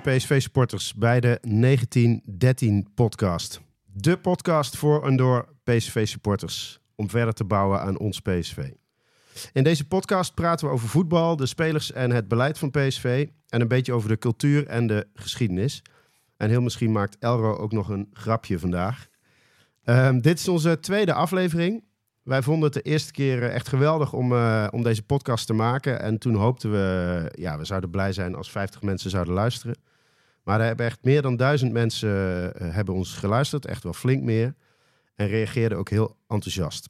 PSV-supporters, bij de 1913-podcast. De podcast voor en door PSV-supporters om verder te bouwen aan ons PSV. In deze podcast praten we over voetbal, de spelers en het beleid van PSV. En een beetje over de cultuur en de geschiedenis. En heel misschien maakt Elro ook nog een grapje vandaag. Ehm, dit is onze tweede aflevering. Wij vonden het de eerste keer eh, echt geweldig om, uh, om deze podcast te maken. En toen hoopten we, ja, we zouden blij zijn als 50 mensen zouden luisteren. Maar er hebben echt meer dan duizend mensen uh, hebben ons geluisterd. Echt wel flink meer. En reageerden ook heel enthousiast.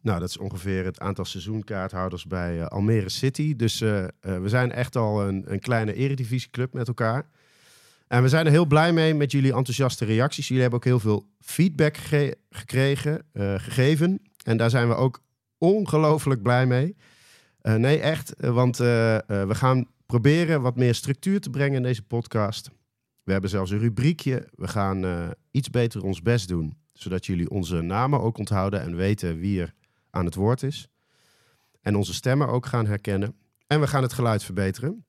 Nou, dat is ongeveer het aantal seizoenkaarthouders bij uh, Almere City. Dus uh, we zijn echt al een, een kleine eredivisieclub met elkaar. En we zijn er heel blij mee met jullie enthousiaste reacties. Jullie hebben ook heel veel feedback ge gekregen, gegeven. En daar zijn we ook ongelooflijk blij mee. nee, echt. Want we gaan proberen wat meer structuur te brengen in deze podcast. We hebben zelfs een rubriekje. We gaan iets beter ons best doen. Zodat jullie onze namen ook onthouden en weten wie er aan het woord is. En onze stemmen ook gaan herkennen. En we gaan het geluid verbeteren.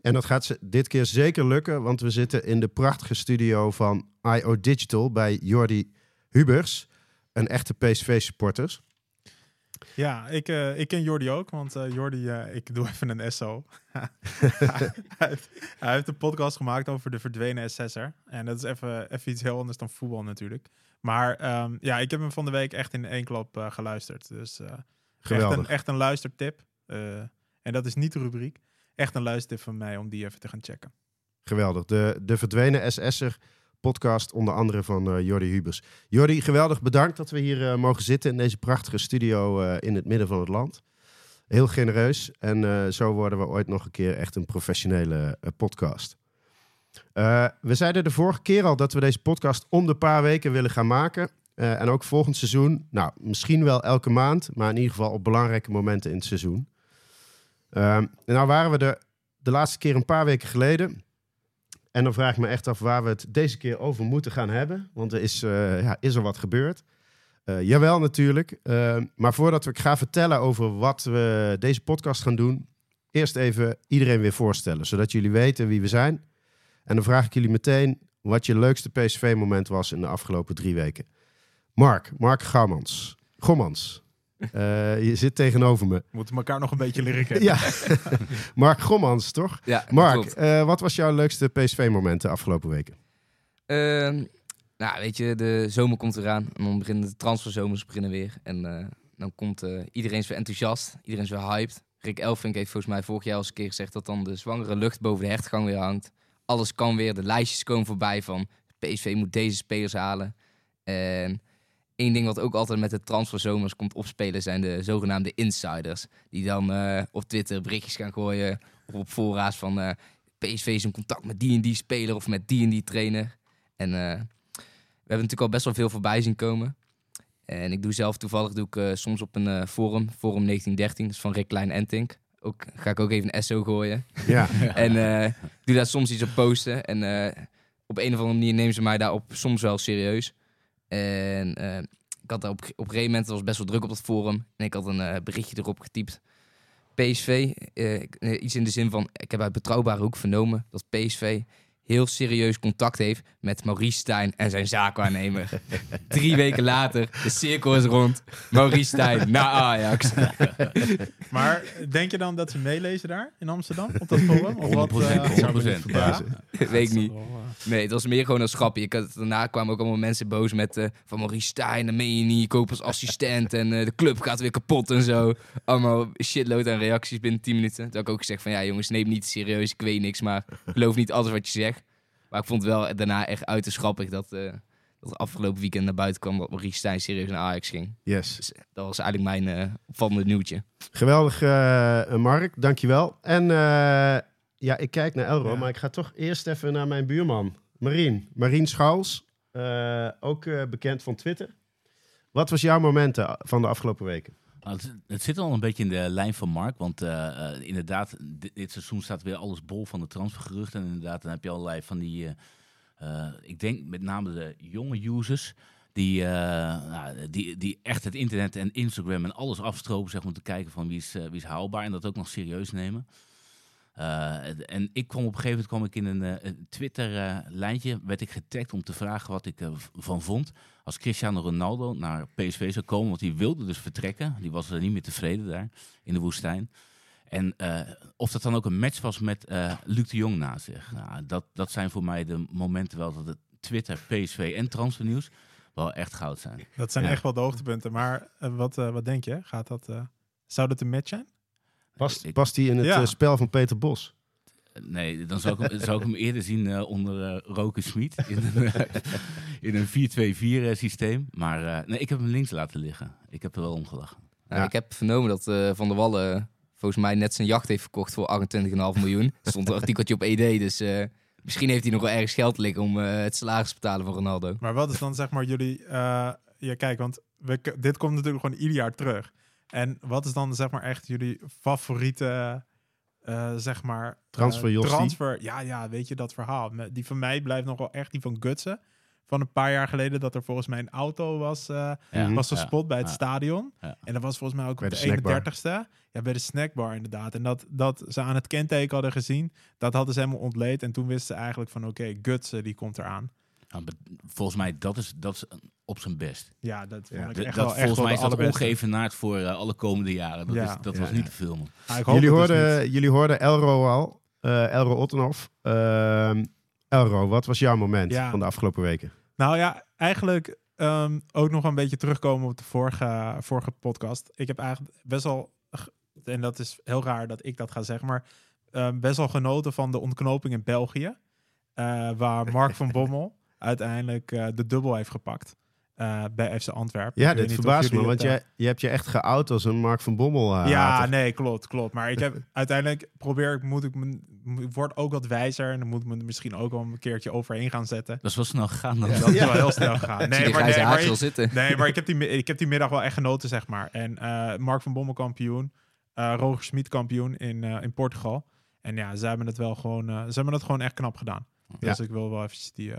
En dat gaat dit keer zeker lukken, want we zitten in de prachtige studio van IO Digital bij Jordi Hubers, een echte PSV-supporter. Ja, ik, uh, ik ken Jordi ook, want uh, Jordi, uh, ik doe even een SO. hij, heeft, hij heeft een podcast gemaakt over de verdwenen SS'er. En dat is even, even iets heel anders dan voetbal natuurlijk. Maar um, ja, ik heb hem van de week echt in één klap geluisterd. Dus echt, een, echt een luistertip. En dat is niet de rubriek. Echt een luistertip van mij om die even te gaan checken. Geweldig. De, de verdwenen SS'er podcast, onder andere van Jordi Hubers. Jordi, geweldig bedankt dat we hier mogen zitten in deze prachtige studio in het midden van het land. Heel genereus. En zo worden we ooit nog een keer echt een professionele podcast. Uh, we zeiden de vorige keer al dat we deze podcast om de paar weken willen gaan maken. Uh, en ook volgend seizoen, nou, misschien wel elke maand, maar in ieder geval op belangrijke momenten in het seizoen. Uh, nou waren we de, de laatste keer een paar weken geleden. En dan vraag ik me echt af waar we het deze keer over moeten gaan hebben. Want er is, ja, is er wat gebeurd. jawel, natuurlijk. maar voordat ik ga vertellen over wat we deze podcast gaan doen, eerst even iedereen weer voorstellen. Zodat jullie weten wie we zijn en dan vraag ik jullie meteen wat je leukste PSV-moment was in de afgelopen drie weken. Mark, Mark Gammans. Gommans. Uh, je zit tegenover me. We moeten elkaar nog een beetje leren kennen. ja, Mark Gommans, toch? Ja, Mark, uh, wat was jouw leukste PSV-moment de afgelopen weken? Uh, nou, weet je, de zomer komt eraan. En dan beginnen de transferzomers beginnen weer. En eh, dan komt iedereen weer enthousiast. Iedereen is weer hyped. Rick Elfink heeft volgens mij vorig jaar al eens een keer gezegd... dat dan de zwangere lucht boven de hertgang weer hangt alles kan weer. De lijstjes komen voorbij van PSV moet deze spelers halen. En één ding wat ook altijd met de transferzomers komt opspelen zijn de zogenaamde insiders. Die dan uh, op Twitter berichtjes gaan gooien of op voorraad van uh, PSV is in contact met die en die speler of met die en die trainer. En uh, we hebben natuurlijk al best wel veel voorbij zien komen. En ik doe zelf toevallig doe ik, soms op een forum, Forum 1913, dat is van Rick Klein Entink ook, ga ik ook even een SO gooien. Ja. en doe daar soms iets op posten. En op een of andere manier nemen ze mij daarop soms wel serieus. En uh, ik had op, op een gegeven moment, was best wel druk op dat forum. En ik had een berichtje erop getypt. PSV, iets in de zin van, ik heb uit betrouwbare hoek vernomen dat PSV heel serieus contact heeft met Maurice Stijn en zijn zaakwaarnemer. Drie weken later, de cirkel is rond. Maurice Stijn naar Ajax. maar denk je dan dat ze meelezen daar in Amsterdam op dat forum? Of wat, uh, 100%. Ja? Weet ik niet. Nee, het was meer gewoon een schapje. Ik had, daarna kwamen ook allemaal mensen boos met uh, van Maurice Stijn, dat meen je niet, koop als assistent en uh, de club gaat weer kapot en zo. Allemaal shitload aan reacties binnen 10 minuten. Toen heb ik ook gezegd van ja jongens, neem niet serieus, ik weet niks, maar geloof niet alles wat je zegt. Maar ik vond het wel daarna echt uiterst grappig dat, uh, dat afgelopen weekend naar buiten kwam dat Maurice Stijn serieus naar Ajax ging. Yes. Dus dat was eigenlijk mijn uh, opvallende nieuwtje. Geweldig, uh, Mark. Dankjewel. En ja, ik kijk naar Elro, ja. maar ik ga toch eerst even naar mijn buurman, Marien. Marien Schouws, ook bekend van Twitter. Wat was jouw momenten van de afgelopen weken? Het, zit al een beetje in de lijn van Mark. Want uh, uh, inderdaad, dit, seizoen staat weer alles bol van de transfergeruchten. En inderdaad, dan heb je allerlei van die... Uh, ik denk met name de jonge users... Die, nou, die, die echt het internet en Instagram en alles afstropen zeg, om te kijken van wie is, wie is haalbaar. En dat ook nog serieus nemen. Eh, en ik kwam op een gegeven moment kwam ik in een, eh, een Twitter-lijntje, werd ik getagd om te vragen wat ik ervan vond als Cristiano Ronaldo naar PSV zou komen, want die wilde dus vertrekken. Die was er niet meer tevreden daar in de woestijn. En eh, of dat dan ook een match was met Luc de Jong na zich. Nou, dat, dat zijn voor mij de momenten wel dat het Twitter, PSV en transfernieuws wel echt goud zijn. Dat zijn Ja. echt wel de hoogtepunten. Maar eh, wat, eh, wat denk je? Gaat dat, eh, zou dat een match zijn? Past, Ik- past die in het Ja. eh, spel van Peter Bos? Nee, dan zou ik hem, zou ik hem eerder zien eh, onder eh Roke Smit in een, in een 4-2-4 eh, systeem. Maar eh, nee, ik heb hem links laten liggen. Ik heb er wel om gelachen. Nou, Ja. Ik heb vernomen dat eh, Van der Wallen volgens mij net zijn jacht heeft verkocht voor 28,5 miljoen. Er stond een artikeltje op ED, dus eh, misschien heeft hij nog wel ergens geld liggen om eh, het salaris te betalen van Ronaldo. Maar wat is dan zeg maar jullie... eh, ja, kijk, want we, dit komt natuurlijk gewoon ieder jaar terug. En wat is dan zeg maar echt jullie favoriete, eh, zeg maar... eh, Transfer, transfer, ja, ja, weet je, dat verhaal. Met- Die van mij blijft nog wel echt die van Gutsen. Van een paar jaar geleden dat er volgens mij een auto was, eh, Ja, was ja, gespot bij het ja. stadion. Ja. En dat was volgens mij ook Bij op de de, snackbar. 31ste. Ja, bij de snackbar inderdaad. En dat, dat ze aan het kenteken hadden gezien, dat hadden ze helemaal ontleed. En toen wisten ze eigenlijk van oké, Gutsen die komt eraan. Nou, maar volgens mij, dat is, dat is op zijn best. Ja, dat Ja. vond ik echt dat, wel, volgens mij is dat ongeëvenaard voor eh, alle komende jaren. Dat, Ja. is, dat Ja, was ja. niet te filmen. Ah, Jullie hoorden, niet. jullie hoorden Elro al, eh, Elro Ottenhoff. Ehm, Elro, wat was jouw moment Ja. van de afgelopen weken? Nou ja, eigenlijk ehm, ook nog een beetje terugkomen op de vorige, vorige podcast. Ik heb eigenlijk best wel, en dat is heel raar dat ik dat ga zeggen, maar ehm, best wel genoten van de ontknoping in België. eh, waar Mark van Bommel uiteindelijk eh, de dubbel heeft gepakt eh, bij FC Antwerpen. Ja, Ik dit verbaast me, want het, eh, jij, je hebt je echt geout als een Mark van Bommel. Ja, hater. nee, klopt, klopt. Maar ik heb uiteindelijk probeer ik, moet ik, ik word ook wat wijzer en dan moet ik me er misschien ook wel een keertje overheen gaan zetten. Dat is wel snel gegaan dan. Dat is wel heel snel gegaan. Ik Nee, maar, nee, maar, al zitten. Nee, maar ik heb die, ik heb die middag wel echt genoten, zeg maar. En eh, Mark van Bommel kampioen, eh Roger Smit kampioen in, eh, in Portugal. En ja, ze hebben het wel gewoon, eh, ze hebben het gewoon echt knap gedaan. Dus ik wil wel eventjes die.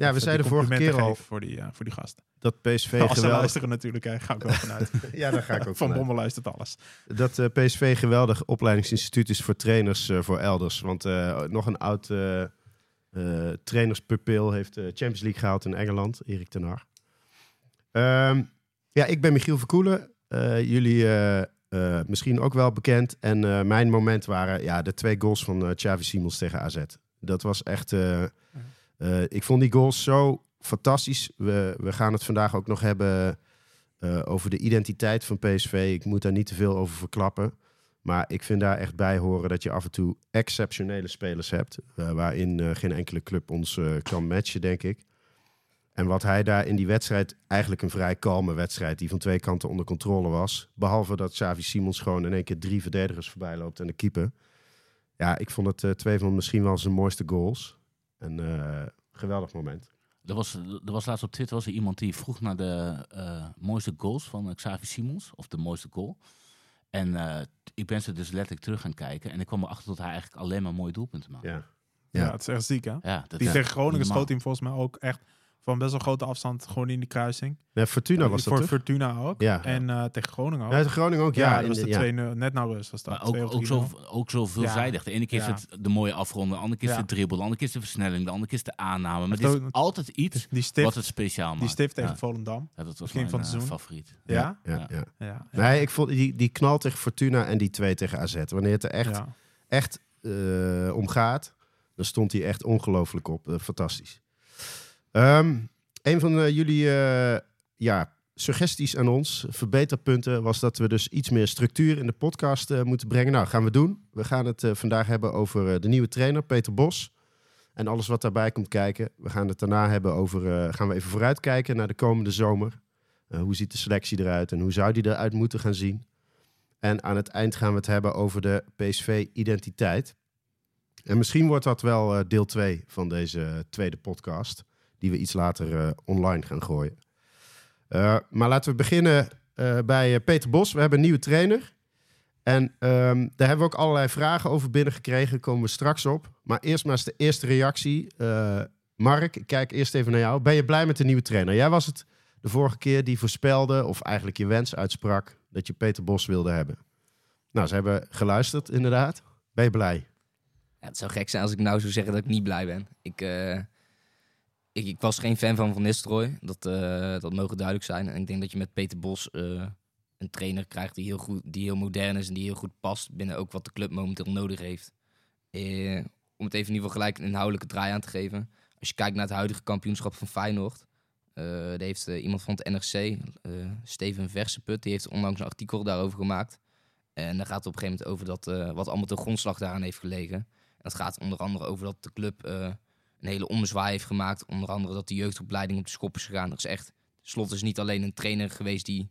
Ja, we zeiden vorige keer al voor die, eh, voor die gast. dat PSV Als geweldig... luisteren natuurlijk, hè, ga ik wel vanuit. Ja, daar ga ik ook van. Bommel luistert alles. Dat eh, PSV geweldig opleidingsinstituut is voor trainers eh, voor elders. Want nog een oud trainerspupil heeft de Champions League gehaald in Engeland, Erik ten Hag. Ehm, ja, ik ben Michiel Verkoelen. Jullie misschien ook wel bekend. En mijn moment waren ja, de twee goals van Xavi Simons tegen AZ. Dat was echt... eh, ik vond die goals zo fantastisch. We, we gaan het vandaag ook nog hebben eh, over de identiteit van PSV. Ik moet daar niet te veel over verklappen. Maar ik vind daar echt bij horen dat je af en toe exceptionele spelers hebt. eh, waarin geen enkele club ons kan matchen, denk ik. En wat hij daar in die wedstrijd, eigenlijk een vrij kalme wedstrijd, die van twee kanten onder controle was. Behalve dat Xavi Simons gewoon in één keer drie verdedigers voorbij loopt en de keeper. Ja, ik vond het twee van misschien wel zijn mooiste goals. Een eh, geweldig moment. Er was, er was laatst op Twitter was er iemand die vroeg naar de eh, mooiste goals van Xavi Simons. Of de mooiste goal. En eh, ik ben ze dus letterlijk terug gaan kijken. En ik kwam erachter dat hij eigenlijk alleen maar mooie doelpunten maakt. Ja. Ja, Ja. het is echt ziek, hè? Ja, dat Die tegen Groningen schoot hij hem volgens mij ook echt van best wel grote afstand gewoon in die kruising. Nee, Fortuna was dat Voor toch? Fortuna ook. Ja. En eh, tegen Groningen ook. Ja, tegen Groningen ook. ja, Ja, dat was de ja. 2-0. Net nou rust was dat. Maar ook, 2 of ook, 3-0. zo, ook zo veelzijdig. De ene keer Ja. is het de mooie afronden, de andere keer is Ja. het de dribbel, de andere keer is de versnelling, de andere keer is de aanname. Maar Het is ook- altijd iets Die stift, wat het speciaal maakt. die stift tegen ja. Volendam. Ja, dat was begin mijn van seizoen. favoriet. Ja? Ja, Ja. ja. Ja. ja. Nee, ik vond die, die knal tegen Fortuna en die twee tegen AZ. Wanneer het er echt, Ja. echt eh, om gaat, dan stond hij echt ongelooflijk op. Fantastisch. Ehm, een van eh, jullie eh, ja, suggesties aan ons, verbeterpunten, was dat we dus iets meer structuur in de podcast eh, moeten brengen. Nou, gaan we doen. We gaan het vandaag hebben over de nieuwe trainer, Peter Bos. En alles wat daarbij komt kijken. We gaan het daarna hebben over, gaan we even vooruitkijken naar de komende zomer. Hoe ziet de selectie eruit en hoe zou die eruit moeten gaan zien? En aan het eind gaan we het hebben over de PSV-identiteit. En misschien wordt dat wel deel 2 van deze tweede podcast, die we iets later eh, online gaan gooien. Eh, maar laten we beginnen eh, bij Peter Bos. We hebben een nieuwe trainer. En ehm, daar hebben we ook allerlei vragen over binnengekregen. Komen we straks op. Maar eerst maar eens de eerste reactie. Mark, ik kijk eerst even naar jou. Ben je blij met de nieuwe trainer? Jij was het de vorige keer die voorspelde, of eigenlijk je wens uitsprak, dat je Peter Bos wilde hebben. Nou, ze hebben geluisterd, inderdaad. Ben je blij? Ja, het zou gek zijn als ik nou zou zeggen dat ik niet blij ben. Ik, ik, ik was geen fan van Van Nistelrooy. Dat, eh, dat mogen duidelijk zijn. En ik denk dat je met Peter Bos eh, een trainer krijgt die heel, goed, die heel modern is en die heel goed past binnen ook wat de club momenteel nodig heeft. Eh, om het even in ieder geval gelijk een inhoudelijke draai aan te geven. Als je kijkt naar het huidige kampioenschap van Feyenoord. daar heeft iemand van het NRC, Steven Verseput, die heeft onlangs een artikel daarover gemaakt. En daar gaat het op een gegeven moment over dat, wat allemaal de grondslag daaraan heeft gelegen. En dat gaat onder andere over dat de club een hele ommezwaai heeft gemaakt. Onder andere dat de jeugdopleiding op de schop is gegaan. Er is echt, Slot is niet alleen een trainer geweest die...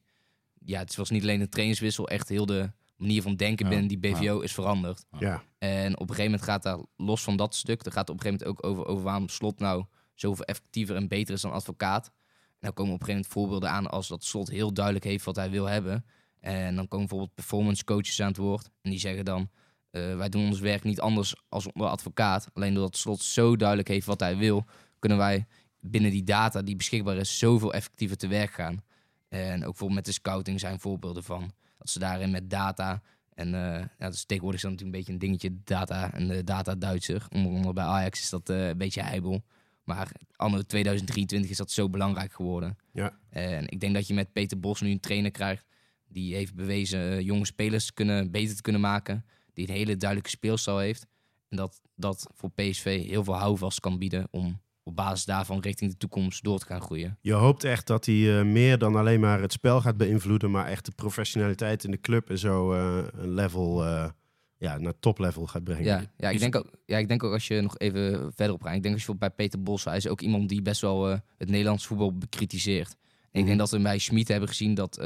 Ja, het was niet alleen een trainerswissel. Echt heel de manier van denken Ja, binnen die BVO is veranderd. Ja, En op een gegeven moment gaat daar, los van dat stuk... er gaat op een gegeven moment ook over, over waarom Slot nou zoveel effectiever en beter is dan advocaat. En dan komen op een gegeven moment voorbeelden aan als dat Slot heel duidelijk heeft wat hij wil hebben. En dan komen bijvoorbeeld performance coaches aan het woord. En die zeggen dan, eh, wij doen ons werk niet anders als onder advocaat. Alleen doordat Slot zo duidelijk heeft wat hij wil, kunnen wij binnen die data die beschikbaar is, zoveel effectiever te werk gaan. En ook bijvoorbeeld met de scouting zijn voorbeelden van. Dat ze daarin met data. En eh ja, dus tegenwoordig is dat natuurlijk een beetje een dingetje, data en de data Duitser. Onder andere bij Ajax is dat eh, een beetje heibel. Maar anno 2023 is dat zo belangrijk geworden. Ja. En ik denk dat je met Peter Bos nu een trainer krijgt die heeft bewezen jonge spelers kunnen, beter te kunnen maken. Die een hele duidelijke speelstijl heeft. En dat dat voor PSV heel veel houvast kan bieden om op basis daarvan richting de toekomst door te gaan groeien. je hoopt echt dat hij eh, meer dan alleen maar het spel gaat beïnvloeden, maar echt de professionaliteit in de club en zo eh, een level, eh, ja, naar toplevel gaat brengen. Ja, ja, ik Is- denk ook, ja, ik denk ook als je nog even verder op gaat. Ik denk als je bij Peter Bos, hij is ook iemand die best wel het Nederlands voetbal bekritiseert. En ik Mhm. denk dat we bij Schmid hebben gezien dat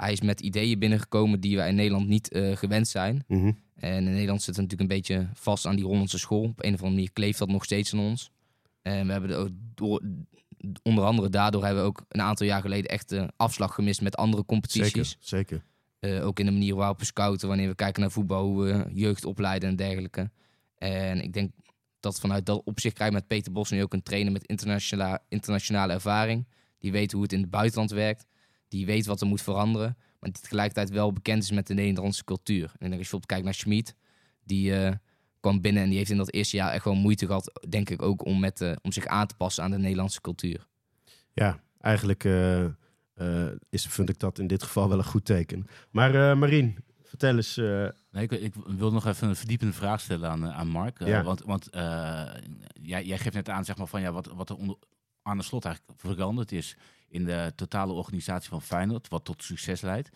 hij is met ideeën binnengekomen die wij in Nederland niet eh, gewend zijn. Mhm. En in Nederland zitten we natuurlijk een beetje vast aan die Hollandse school. Op een of andere manier kleeft dat nog steeds aan ons. En we hebben ook door, onder andere daardoor hebben we ook een aantal jaar geleden echt afslag gemist met andere competities. Zeker, zeker. Eh, ook in de manier waarop we scouten, wanneer we kijken naar voetbal, hoe we jeugd opleiden en dergelijke. En ik denk dat vanuit dat opzicht krijg je met Peter Bos nu ook een trainer met internationale, internationale ervaring. Die weet hoe het in het buitenland werkt. Die weet wat er moet veranderen. Maar die tegelijkertijd wel bekend is met de Nederlandse cultuur. En als je bijvoorbeeld kijkt naar Schmid, die eh, kwam binnen en die heeft in dat eerste jaar echt gewoon moeite gehad, denk ik ook, om, met, eh, om zich aan te passen aan de Nederlandse cultuur. Ja, eigenlijk eh, eh, is, vind ik dat in dit geval wel een goed teken. Maar eh Marien, vertel eens. eh, Nee, ik, ik wil nog even een verdiepende vraag stellen aan, aan Mark. Ja. Want, want eh, jij, jij geeft net aan zeg maar, van, ja, wat, wat er onder, aan de slot eigenlijk veranderd is in de totale organisatie van Feyenoord, wat tot succes leidt.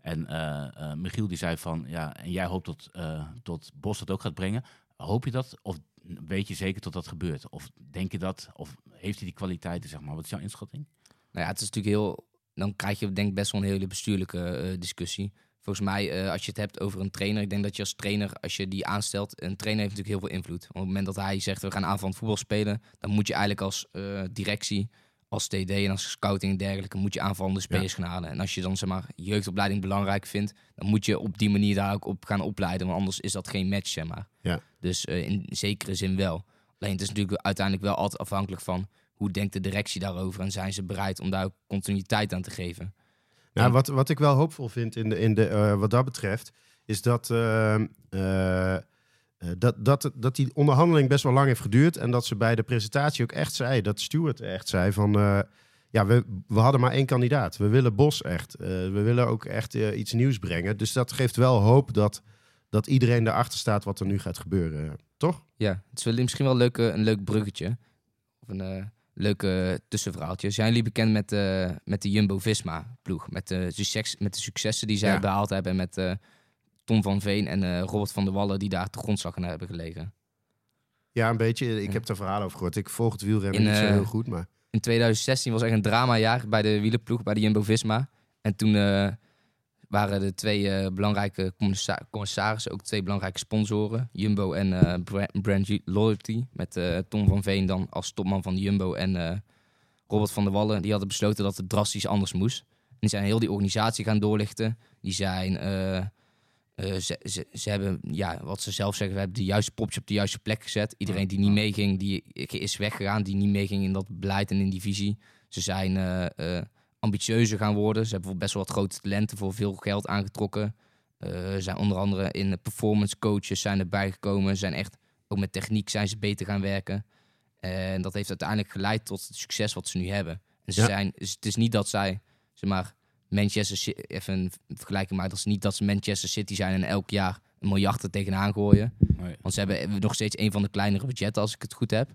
En eh, eh, Michiel die zei van, ja, en jij hoopt dat, eh tot Bos dat ook gaat brengen. Hoop je dat? Of weet je zeker dat dat gebeurt? Of denk je dat? Of heeft hij die kwaliteiten, zeg maar? Wat is jouw inschatting? Nou ja, het is natuurlijk heel. Dan krijg je denk ik best wel een hele bestuurlijke eh, discussie. Volgens mij, eh, als je het hebt over een trainer, ik denk dat je als trainer, als je die aanstelt, een trainer heeft natuurlijk heel veel invloed. Op het moment dat hij zegt we gaan aanvallend voetbal spelen, dan moet je eigenlijk als eh, directie, als TD en als scouting en dergelijke, moet je aanvallende spelers gaan halen. En als je dan zeg maar jeugdopleiding belangrijk vindt, dan moet je op die manier daar ook op gaan opleiden, want anders is dat geen match, zeg maar. Ja. Dus eh, in zekere zin wel. Alleen het is natuurlijk uiteindelijk wel altijd afhankelijk van hoe denkt de directie daarover en zijn ze bereid om daar ook continuïteit aan te geven. Nou, En- wat, wat ik wel hoopvol vind in de, in de, eh, wat dat betreft, is dat, eh, dat, dat, dat die onderhandeling best wel lang heeft geduurd. En dat ze bij de presentatie ook echt zei, dat Stuart echt zei van... eh, ja, we, we hadden maar één kandidaat. We willen Bos echt. Eh, we willen ook echt eh, iets nieuws brengen. Dus dat geeft wel hoop dat, dat iedereen erachter staat wat er nu gaat gebeuren. Toch? Ja, het is misschien wel een, leuke, een leuk bruggetje. Of een eh leuke tussenverhaaltje. Zijn jullie bekend met, eh, met de Jumbo-Visma-ploeg? Met, de succes, met de successen die zij Ja. behaald hebben. En met eh, Tom van Veen en eh, Robert van der Wallen die daar te grondslag aan hebben gelegen. Ja, een beetje. Ik heb er verhalen over gehoord. Ik volg het wielrennen In, niet zo eh, heel goed, maar... In 2016 was echt een dramajaar bij de wielerploeg, bij de Jumbo-Visma. En toen eh, waren de twee belangrijke commissa- commissarissen, ook twee belangrijke sponsoren. Jumbo en Bra- Brand Loyalty. Met eh, Tom van Veen dan als topman van de Jumbo en Robert van der Wallen. Die hadden besloten dat het drastisch anders moest. En die zijn heel die organisatie gaan doorlichten. Die zijn... eh, ze, ze, ze hebben, ja, wat ze zelf zeggen, we hebben de juiste popje op de juiste plek gezet. Iedereen die niet meeging, die is weggegaan. Die niet meeging in dat beleid en in die visie. Ze zijn eh, ambitieuzer gaan worden. Ze hebben best wel wat grote talenten voor veel geld aangetrokken. Zijn onder andere in de performance coaches zijn erbij gekomen. Zijn echt Ook met techniek zijn ze beter gaan werken. En dat heeft uiteindelijk geleid tot het succes wat ze nu hebben. En ze Ja. zijn, het is niet dat zij, zeg maar, Manchester City, even een vergelijking dat is niet dat ze Manchester City zijn en elk jaar een miljard er tegenaan gooien. Nee. Want ze hebben nog steeds een van de kleinere budgetten, als ik het goed heb.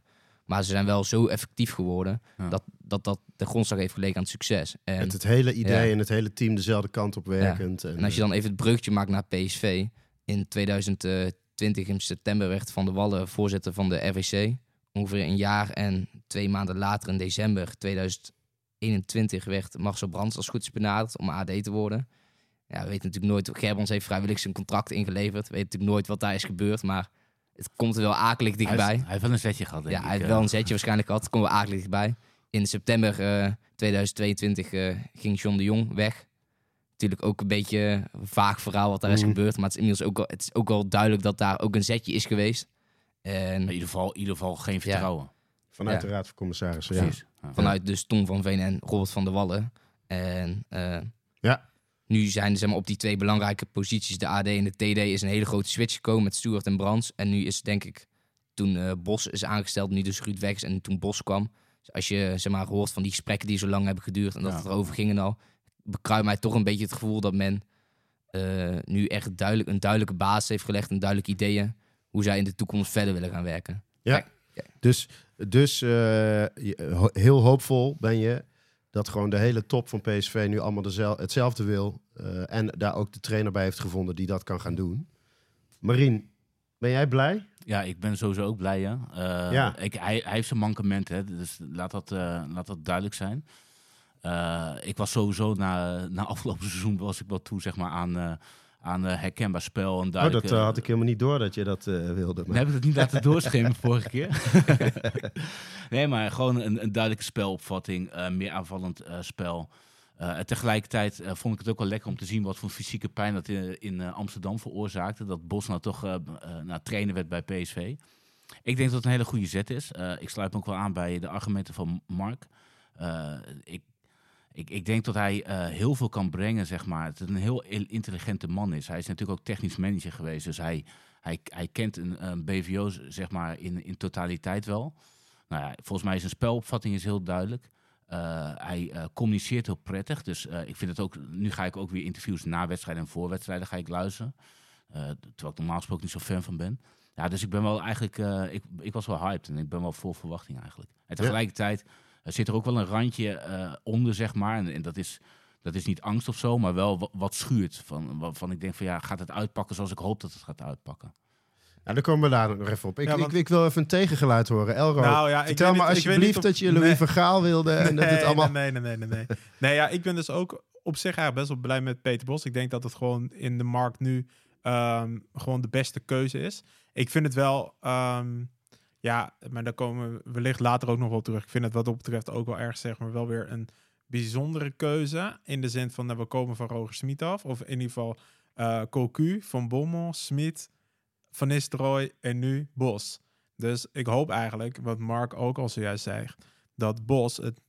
Maar ze zijn wel zo effectief geworden Ja. dat, dat dat de grondslag heeft gelegen aan het succes. En, Met het hele idee Ja. en het hele team dezelfde kant op werkend. En, en als je dan even het breukje maakt naar PSV. In 2020 in september werd Van der Wallen voorzitter van de RVC. Ongeveer een jaar en twee maanden later in december 2021 werd Marcel Brands als goed is benaderd om AD te worden. Ja, we weten natuurlijk nooit. Gerbrands heeft vrijwillig zijn contract ingeleverd. We weten natuurlijk nooit wat daar is gebeurd, maar het komt er wel akelig Hij, dichtbij. heeft, hij heeft wel een zetje gehad, denk Ja, ik. hij heeft eh. wel een zetje waarschijnlijk gehad. Komen we akelig dichtbij. In september eh, 2022 eh, ging John de Jong weg. Natuurlijk ook een beetje vaag verhaal wat daar is Mhm. gebeurd. Maar het is inmiddels ook wel, het is ook wel duidelijk dat daar ook een zetje is geweest. En In ieder geval, in ieder geval geen vertrouwen. Vanuit Ja. de Raad van Commissarissen. Ja. Precies. Ja. vanuit dus Tom van Veen en Robert van der Wallen. En eh, Ja. nu zijn zeg maar, op die twee belangrijke posities, de AD en de TD, is een hele grote switch gekomen met Stuart en Brands. En nu is denk ik, toen eh, Bos is aangesteld, nu dus Ruud weg is en toen Bos kwam. Dus als je zeg maar, hoort van die gesprekken die zo lang hebben geduurd en dat Ja. het erover gingen al, bekruipt mij toch een beetje het gevoel dat men eh, nu echt duidelijk, een duidelijke basis heeft gelegd en duidelijke ideeën hoe zij in de toekomst verder willen gaan werken. Dus, dus eh, heel hoopvol ben je dat gewoon de hele top van PSV nu allemaal dezel- hetzelfde wil. eh, en daar ook de trainer bij heeft gevonden die dat kan gaan doen. Marien, ben jij blij? Ja, ik ben sowieso ook blij, ja. Eh, Ja. Ik, hij, hij heeft zijn mankementen, hè, dus laat dat, laat dat duidelijk zijn. Ik was sowieso na, na afgelopen seizoen was ik wel toe zeg maar, aan, aan eh, herkenbaar spel. En Oh, duidelijk, dat eh, had ik helemaal niet door dat je dat eh, wilde. Dan Maar... heb ik het niet laten doorschemeren vorige keer. nee, maar gewoon een, een duidelijke spelopvatting, meer aanvallend spel. En tegelijkertijd vond ik het ook wel lekker om te zien wat voor fysieke pijn dat in, in Amsterdam veroorzaakte. Dat Bos nou toch eh, nou, trainer werd bij PSV. Ik denk dat het een hele goede zet is. Ik sluit me ook wel aan bij de argumenten van Mark. Ik, ik, ik denk dat hij eh, heel veel kan brengen, zeg maar. Het een heel intelligente man is. Hij is natuurlijk ook technisch manager geweest. Dus hij, hij, hij kent een, een BVO, zeg maar, in, in totaliteit wel. Nou ja, volgens mij is zijn spelopvatting is heel duidelijk. Eh, hij eh, communiceert heel prettig. Dus ik vind het ook. Nu ga ik ook weer interviews na wedstrijden en voor wedstrijden ga ik luisteren. Terwijl ik normaal gesproken niet zo fan van ben. Ja, dus ik ben wel eigenlijk. ik, ik was wel hyped en ik ben wel vol verwachting eigenlijk. En tegelijkertijd eh, zit er ook wel een randje eh, onder, zeg maar. En, en dat is. Dat is niet angst of zo, maar wel wat, schuurt. Van, waarvan ik denk van ja, gaat het uitpakken zoals ik hoop dat het gaat uitpakken. Nou, dan komen we daar nog even op. Ik, Ja, want- ik, ik wil even een tegengeluid horen. Elro, Nou ja, ik vertel me alsjeblieft of- dat je Louis Nee. van Gaal wilde en dat het allemaal... Nee, nee, nee, nee, nee. nee, ja, ik ben dus ook op zich eigenlijk best wel blij met Peter Bos. Ik denk dat het gewoon in de markt nu ehm, gewoon de beste keuze is. Ik vind het wel, ehm, ja, maar daar komen we wellicht later ook nog wel terug. Ik vind het wat dat betreft ook wel erg, zeg maar, wel weer een bijzondere keuze. In de zin van, nou, we komen van Roger Smit af. Of in ieder geval eh Cocu, Van Bommel, Smit, Van Nistelrooy en nu Bos. Dus ik hoop eigenlijk, wat Mark ook al zojuist zei, dat Bos het.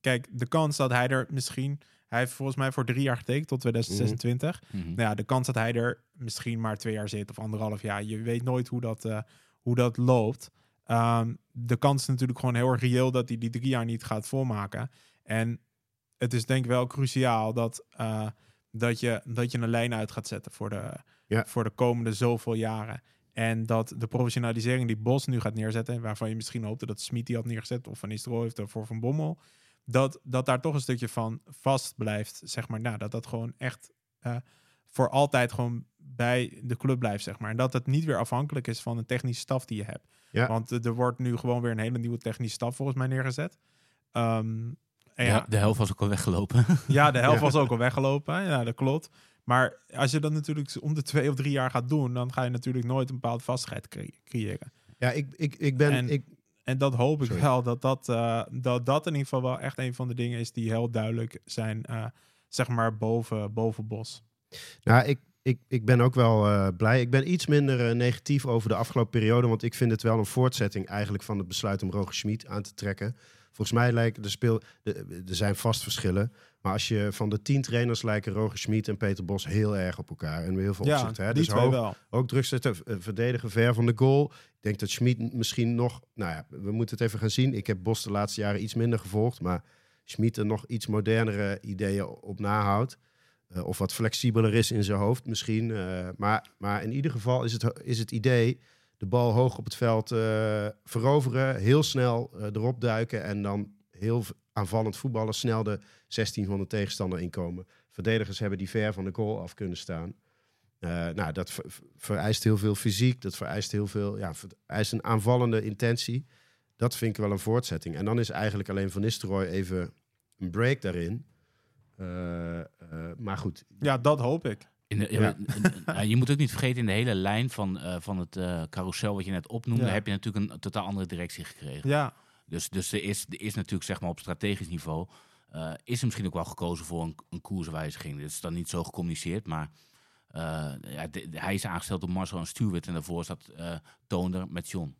Kijk, de kans dat hij er misschien. Hij heeft volgens mij voor drie jaar getekend tot 2026. Mhm. Nou ja, de kans dat hij er misschien maar twee jaar zit of anderhalf jaar. Je weet nooit hoe dat, eh, hoe dat loopt. Ehm, de kans is natuurlijk gewoon heel erg reëel dat hij die drie jaar niet gaat volmaken. En het is denk ik wel cruciaal dat, eh, dat, je, dat je een lijn uit gaat zetten voor de, Ja. voor de komende zoveel jaren. En dat de professionalisering die Bos nu gaat neerzetten, waarvan je misschien hoopte dat Smit die had neergezet, of Van Nistelrooy heeft voor Van Bommel, dat, dat daar toch een stukje van vast blijft, zeg maar. Nou, dat dat gewoon echt eh, voor altijd gewoon bij de club blijft, zeg maar. En dat het niet weer afhankelijk is van een technische staf die je hebt. Ja. Want eh, er wordt nu gewoon weer een hele nieuwe technische staf volgens mij neergezet. Ehm, en Ja, ja, de helft was ook al weggelopen. ja, de helft Ja. was ook al weggelopen. Ja, dat klopt. Maar als je dat natuurlijk om de twee of drie jaar gaat doen, dan ga je natuurlijk nooit een bepaalde vastigheid cre- creëren. Ja, ik, ik, ik ben... En- ik, En dat hoop ik Sorry. wel, dat dat, eh, dat dat in ieder geval wel echt een van de dingen is die heel duidelijk zijn, eh, zeg maar, boven, boven Bos. Nou, ik, ik, ik ben ook wel eh, blij. Ik ben iets minder eh, negatief over de afgelopen periode. Want ik vind het wel een voortzetting eigenlijk van het besluit om Roger Schmid aan te trekken. Volgens mij lijken de speel. de- Er zijn vast verschillen. Maar als je van de tien trainers lijken Roger Schmid en Peter Bos heel erg op elkaar. En heel veel Ja, opzichten. Hè? die Dus hoog, wel. ook druk zetten, eh, verdedigen ver van de goal. Ik denk dat Schmid misschien nog... Nou ja, we moeten het even gaan zien. Ik heb Bos de laatste jaren iets minder gevolgd. Maar Schmid er nog iets modernere ideeën op nahoudt. Eh, of wat flexibeler is in zijn hoofd misschien. Eh, maar, maar in ieder geval is het, is het idee... de bal hoog op het veld eh, veroveren. Heel snel erop duiken. En dan heel aanvallend voetballen. Snel de 16 van de tegenstander inkomen. Verdedigers hebben die ver van de goal af kunnen staan. Nou, dat ver- ver- vereist heel veel fysiek. Dat vereist heel veel, ja, vereist een aanvallende intentie. Dat vind ik wel een voortzetting. En dan is eigenlijk alleen Van Nistelrooy even een break daarin. Eh, eh, maar goed, Ja, dat hoop ik. In de- Ja. je moet ook niet vergeten, in de hele lijn van, eh, van het eh carousel wat je net opnoemde, Ja. heb je natuurlijk een totaal andere directie gekregen. Ja, Dus, dus er, is, er is natuurlijk zeg maar op strategisch niveau, eh, is er misschien ook wel gekozen voor een, een koerswijziging. Dat is dan niet zo gecommuniceerd, maar eh, ja, de- de- hij is aangesteld door Marcel en Stuart en daarvoor zat eh Toonder met John.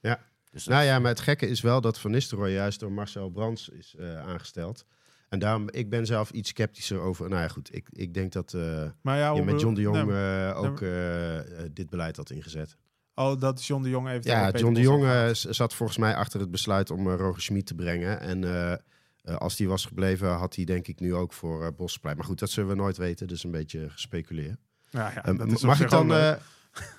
Ja. Dus Nou ja, maar het gekke is wel dat Van Nistelrooy juist door Marcel Brands is eh, aangesteld. En daarom, ik ben zelf iets sceptischer over. Nou ja, goed, ik, ik denk dat eh, maar ja, je met John de Jong nee, eh, ook eh, dit beleid had ingezet. oh, dat John de Jong heeft. Ja, John de Jong zat volgens mij achter het besluit om Roger Schmid te brengen. En als die was gebleven, had hij denk ik nu ook voor Bos. Maar goed, dat zullen we nooit weten, dus een beetje gespeculeerd. Ja, ja, Eh, op mag ik dan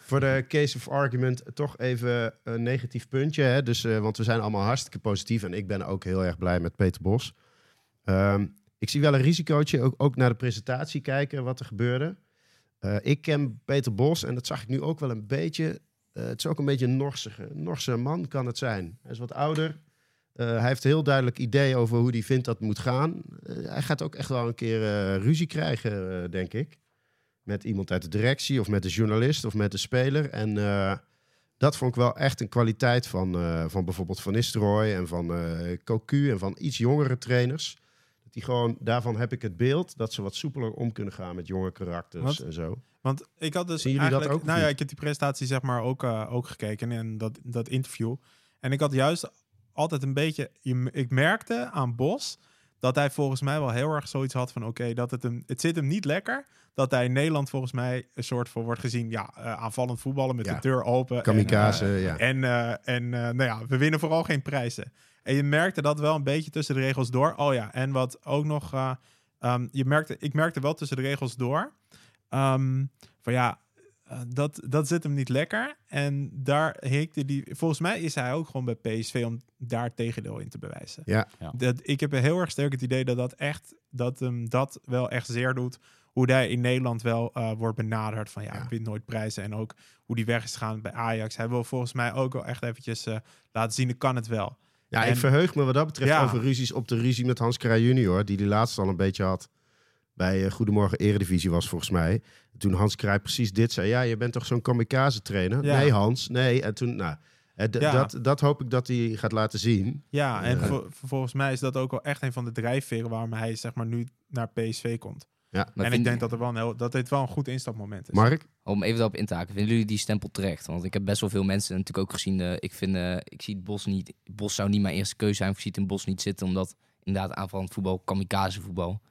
voor de case of argument toch even een negatief puntje? Hè? Dus, want we zijn allemaal hartstikke positief en ik ben ook heel erg blij met Peter Bos. Ehm, ik zie wel een risicootje, ook, ook naar de presentatie kijken wat er gebeurde. Eh, ik ken Peter Bos en dat zag ik nu ook wel een beetje. eh, het is ook een beetje een Norse, Norse man kan het zijn. Hij is wat ouder. Eh, hij heeft heel duidelijk idee over hoe hij vindt dat moet gaan. Hij gaat ook echt wel een keer ruzie krijgen, denk ik met iemand uit de directie of met de journalist of met de speler. En dat vond ik wel echt een kwaliteit van, van bijvoorbeeld Van Nistelrooy en van Cocu en van iets jongere trainers. Die gewoon, daarvan heb ik het beeld dat ze wat soepeler om kunnen gaan met jonge karakters en zo. Want ik had dus Zien jullie dat ook Nou ja, ik heb die presentatie zeg maar ook, eh, ook gekeken en dat, dat interview. En ik had juist altijd een beetje... je- Ik merkte aan Bos dat hij volgens mij wel heel erg zoiets had van... Oké, dat het hem... Het zit hem niet lekker dat hij in Nederland volgens mij een soort van wordt gezien... Ja, eh, aanvallend voetballen met Ja. de deur open. en, Kamikaze, eh, ja. En, en nou ja, we winnen vooral geen prijzen. En je merkte dat wel een beetje tussen de regels door. Oh ja, en wat ook nog... eh, ehm, je merkte, ik merkte wel tussen de regels door... ehm, van ja, eh, dat, dat zit hem niet lekker. En daar hikte die... Volgens mij is hij ook gewoon bij PSV om daar tegendeel in te bewijzen. Ja. Ja. Dat, ik heb heel erg sterk het idee dat dat echt... Dat hem dat wel echt zeer doet. Hoe hij in Nederland wel eh, wordt benaderd. Van ja, Ja. ik win nooit prijzen. En ook hoe die weg is gegaan bij Ajax. Hij wil volgens mij ook wel echt eventjes eh, laten zien... Ik kan het wel. Ja, En- ik verheug me wat dat betreft Ja. over ruzies op de ruzie met Hans Kraaij junior, die die laatst al een beetje had bij eh, Goedemorgen Eredivisie was volgens mij. Toen Hans Kraaij precies dit zei, ja, je bent toch zo'n kamikaze trainer? Ja. Nee Hans, nee. En toen, nou, eh, Ja. dat, dat hoop ik dat hij gaat laten zien. Ja, en vo- volgens mij is dat ook wel echt een van de drijfveren... waarom hij zeg maar nu naar PSV komt. Ja. Maar en vind- ik denk dat, er wel een heel, dat dit wel een goed instapmoment is. Mark? Om even daarop in te haken, vinden jullie die stempel terecht? Want ik heb best wel veel mensen natuurlijk ook gezien. eh, ik, vind, eh, ik zie het Bos niet. Bos zou niet mijn eerste keuze zijn. Of ik zie het in Bos niet zitten, omdat inderdaad aanvallend voetbal, kamikaze voetbal.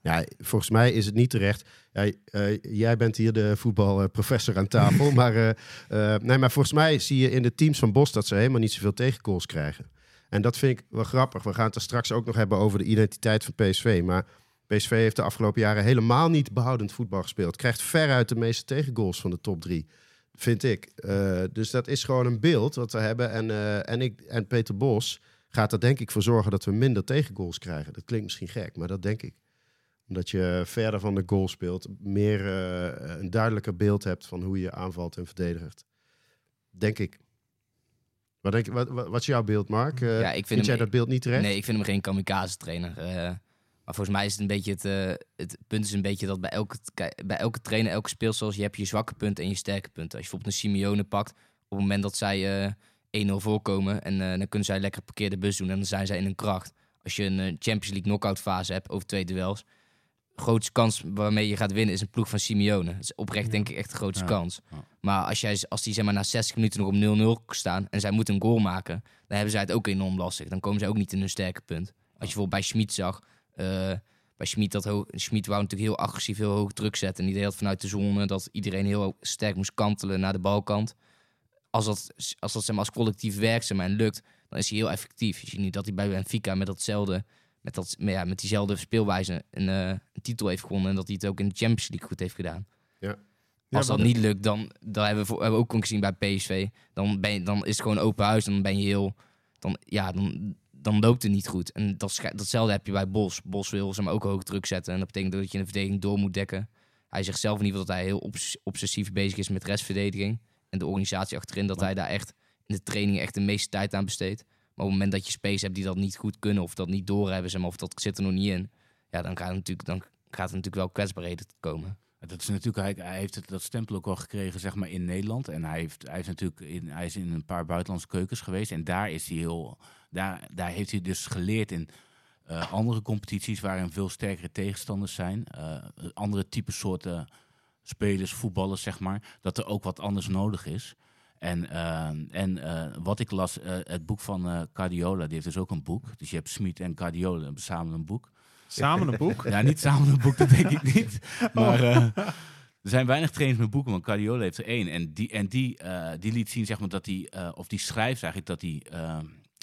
Ja, volgens mij is het niet terecht. Ja, eh, jij bent hier de voetbalprofessor aan tafel. maar, eh, eh, nee, maar volgens mij zie je in de teams van Bos dat ze helemaal niet zoveel tegengoals krijgen. En dat vind ik wel grappig. We gaan het er straks ook nog hebben over de identiteit van PSV. Maar PSV heeft de afgelopen jaren helemaal niet behoudend voetbal gespeeld. Krijgt veruit de meeste tegengoals van de top drie. Vind ik. Eh, dus dat is gewoon een beeld wat we hebben. En, eh, en, ik, en Peter Bos gaat er denk ik voor zorgen dat we minder tegengoals krijgen. Dat klinkt misschien gek, maar dat denk ik omdat je verder van de goal speelt, meer eh, een duidelijker beeld hebt van hoe je aanvalt en verdedigt. Denk ik. Wat, denk, je- wat, wat, wat is jouw beeld, Mark? Ja, ik vind vind hem- jij dat beeld niet terecht? Nee, ik vind hem geen kamikaze trainer. Eh, maar volgens mij is het een beetje het, eh, het punt is een beetje dat bij elke, bij elke trainer, elke speelstijl, je hebt je zwakke punten en je sterke punten. Als je bijvoorbeeld een Simeone pakt, op het moment dat zij eh 1-0 voorkomen en eh, dan kunnen zij lekker parkeer de bus doen en dan zijn zij in een kracht. Als je een eh, Champions League knockout fase hebt over twee duels, grootste kans waarmee je gaat winnen is een ploeg van Simeone. Dat is oprecht Ja. denk ik echt de grootste Ja. kans. Ja. Maar als, jij, als die zeg maar, na 60 minuten nog op 0-0 staan en zij moeten een goal maken, dan hebben zij het ook enorm lastig. Dan komen zij ook niet in hun sterke punt. Als je bijvoorbeeld bij Schmid zag, eh, bij bij Schmid dat Schmid wou natuurlijk heel agressief, heel hoog druk zetten. En die deed vanuit de zone, dat iedereen heel sterk moest kantelen naar de balkant. Als dat, als dat zeg maar, als collectief maar, en lukt, dan is hij heel effectief. Je ziet nu dat hij bij Benfica met datzelfde, met, dat, ja, met diezelfde speelwijze een, eh, een titel heeft gewonnen. En dat hij het ook in de Champions League goed heeft gedaan. Als dat niet lukt, dan, dan hebben we, voor- hebben we ook gezien bij PSV. Dan, ben je, dan is het gewoon open huis. Dan ben je heel. Dan, ja, dan, dan loopt het niet goed. En dat, datzelfde heb je bij Bos. Bos wil ze maar ook hoog druk zetten. En dat betekent dat je een verdediging door moet dekken. Hij zegt zelf in ieder geval dat hij heel obs- obsessief bezig is met restverdediging. En de organisatie achterin, dat hij daar echt in de training echt de meeste tijd aan besteedt. Maar op het moment dat je space hebt die dat niet goed kunnen of dat niet doorhebben, zeg maar, of dat zit er nog niet in. Ja, dan gaat het natuurlijk, dan gaat het natuurlijk wel kwetsbaarheden komen. Dat is natuurlijk, hij, hij heeft het, dat stempel ook al gekregen zeg maar, in Nederland. En hij, heeft, hij, heeft natuurlijk in, hij is in een paar buitenlandse keukens geweest. En daar, is hij heel, daar, daar heeft hij dus geleerd in eh, andere competities waarin veel sterkere tegenstanders zijn. eh, andere type soorten spelers, voetballers, zeg maar. Dat er ook wat anders nodig is. En, eh, en wat ik las, het boek van Cardiola, die heeft dus ook een boek. Dus je hebt Smit en Cardiola samen een boek. Samen een boek. Ja, niet samen een boek, dat denk ik niet. Maar eh, er zijn weinig trainers met boeken, want Cardiola heeft er één. En die, en die, die liet zien, zeg maar, dat hij, of die schrijft eigenlijk dat hij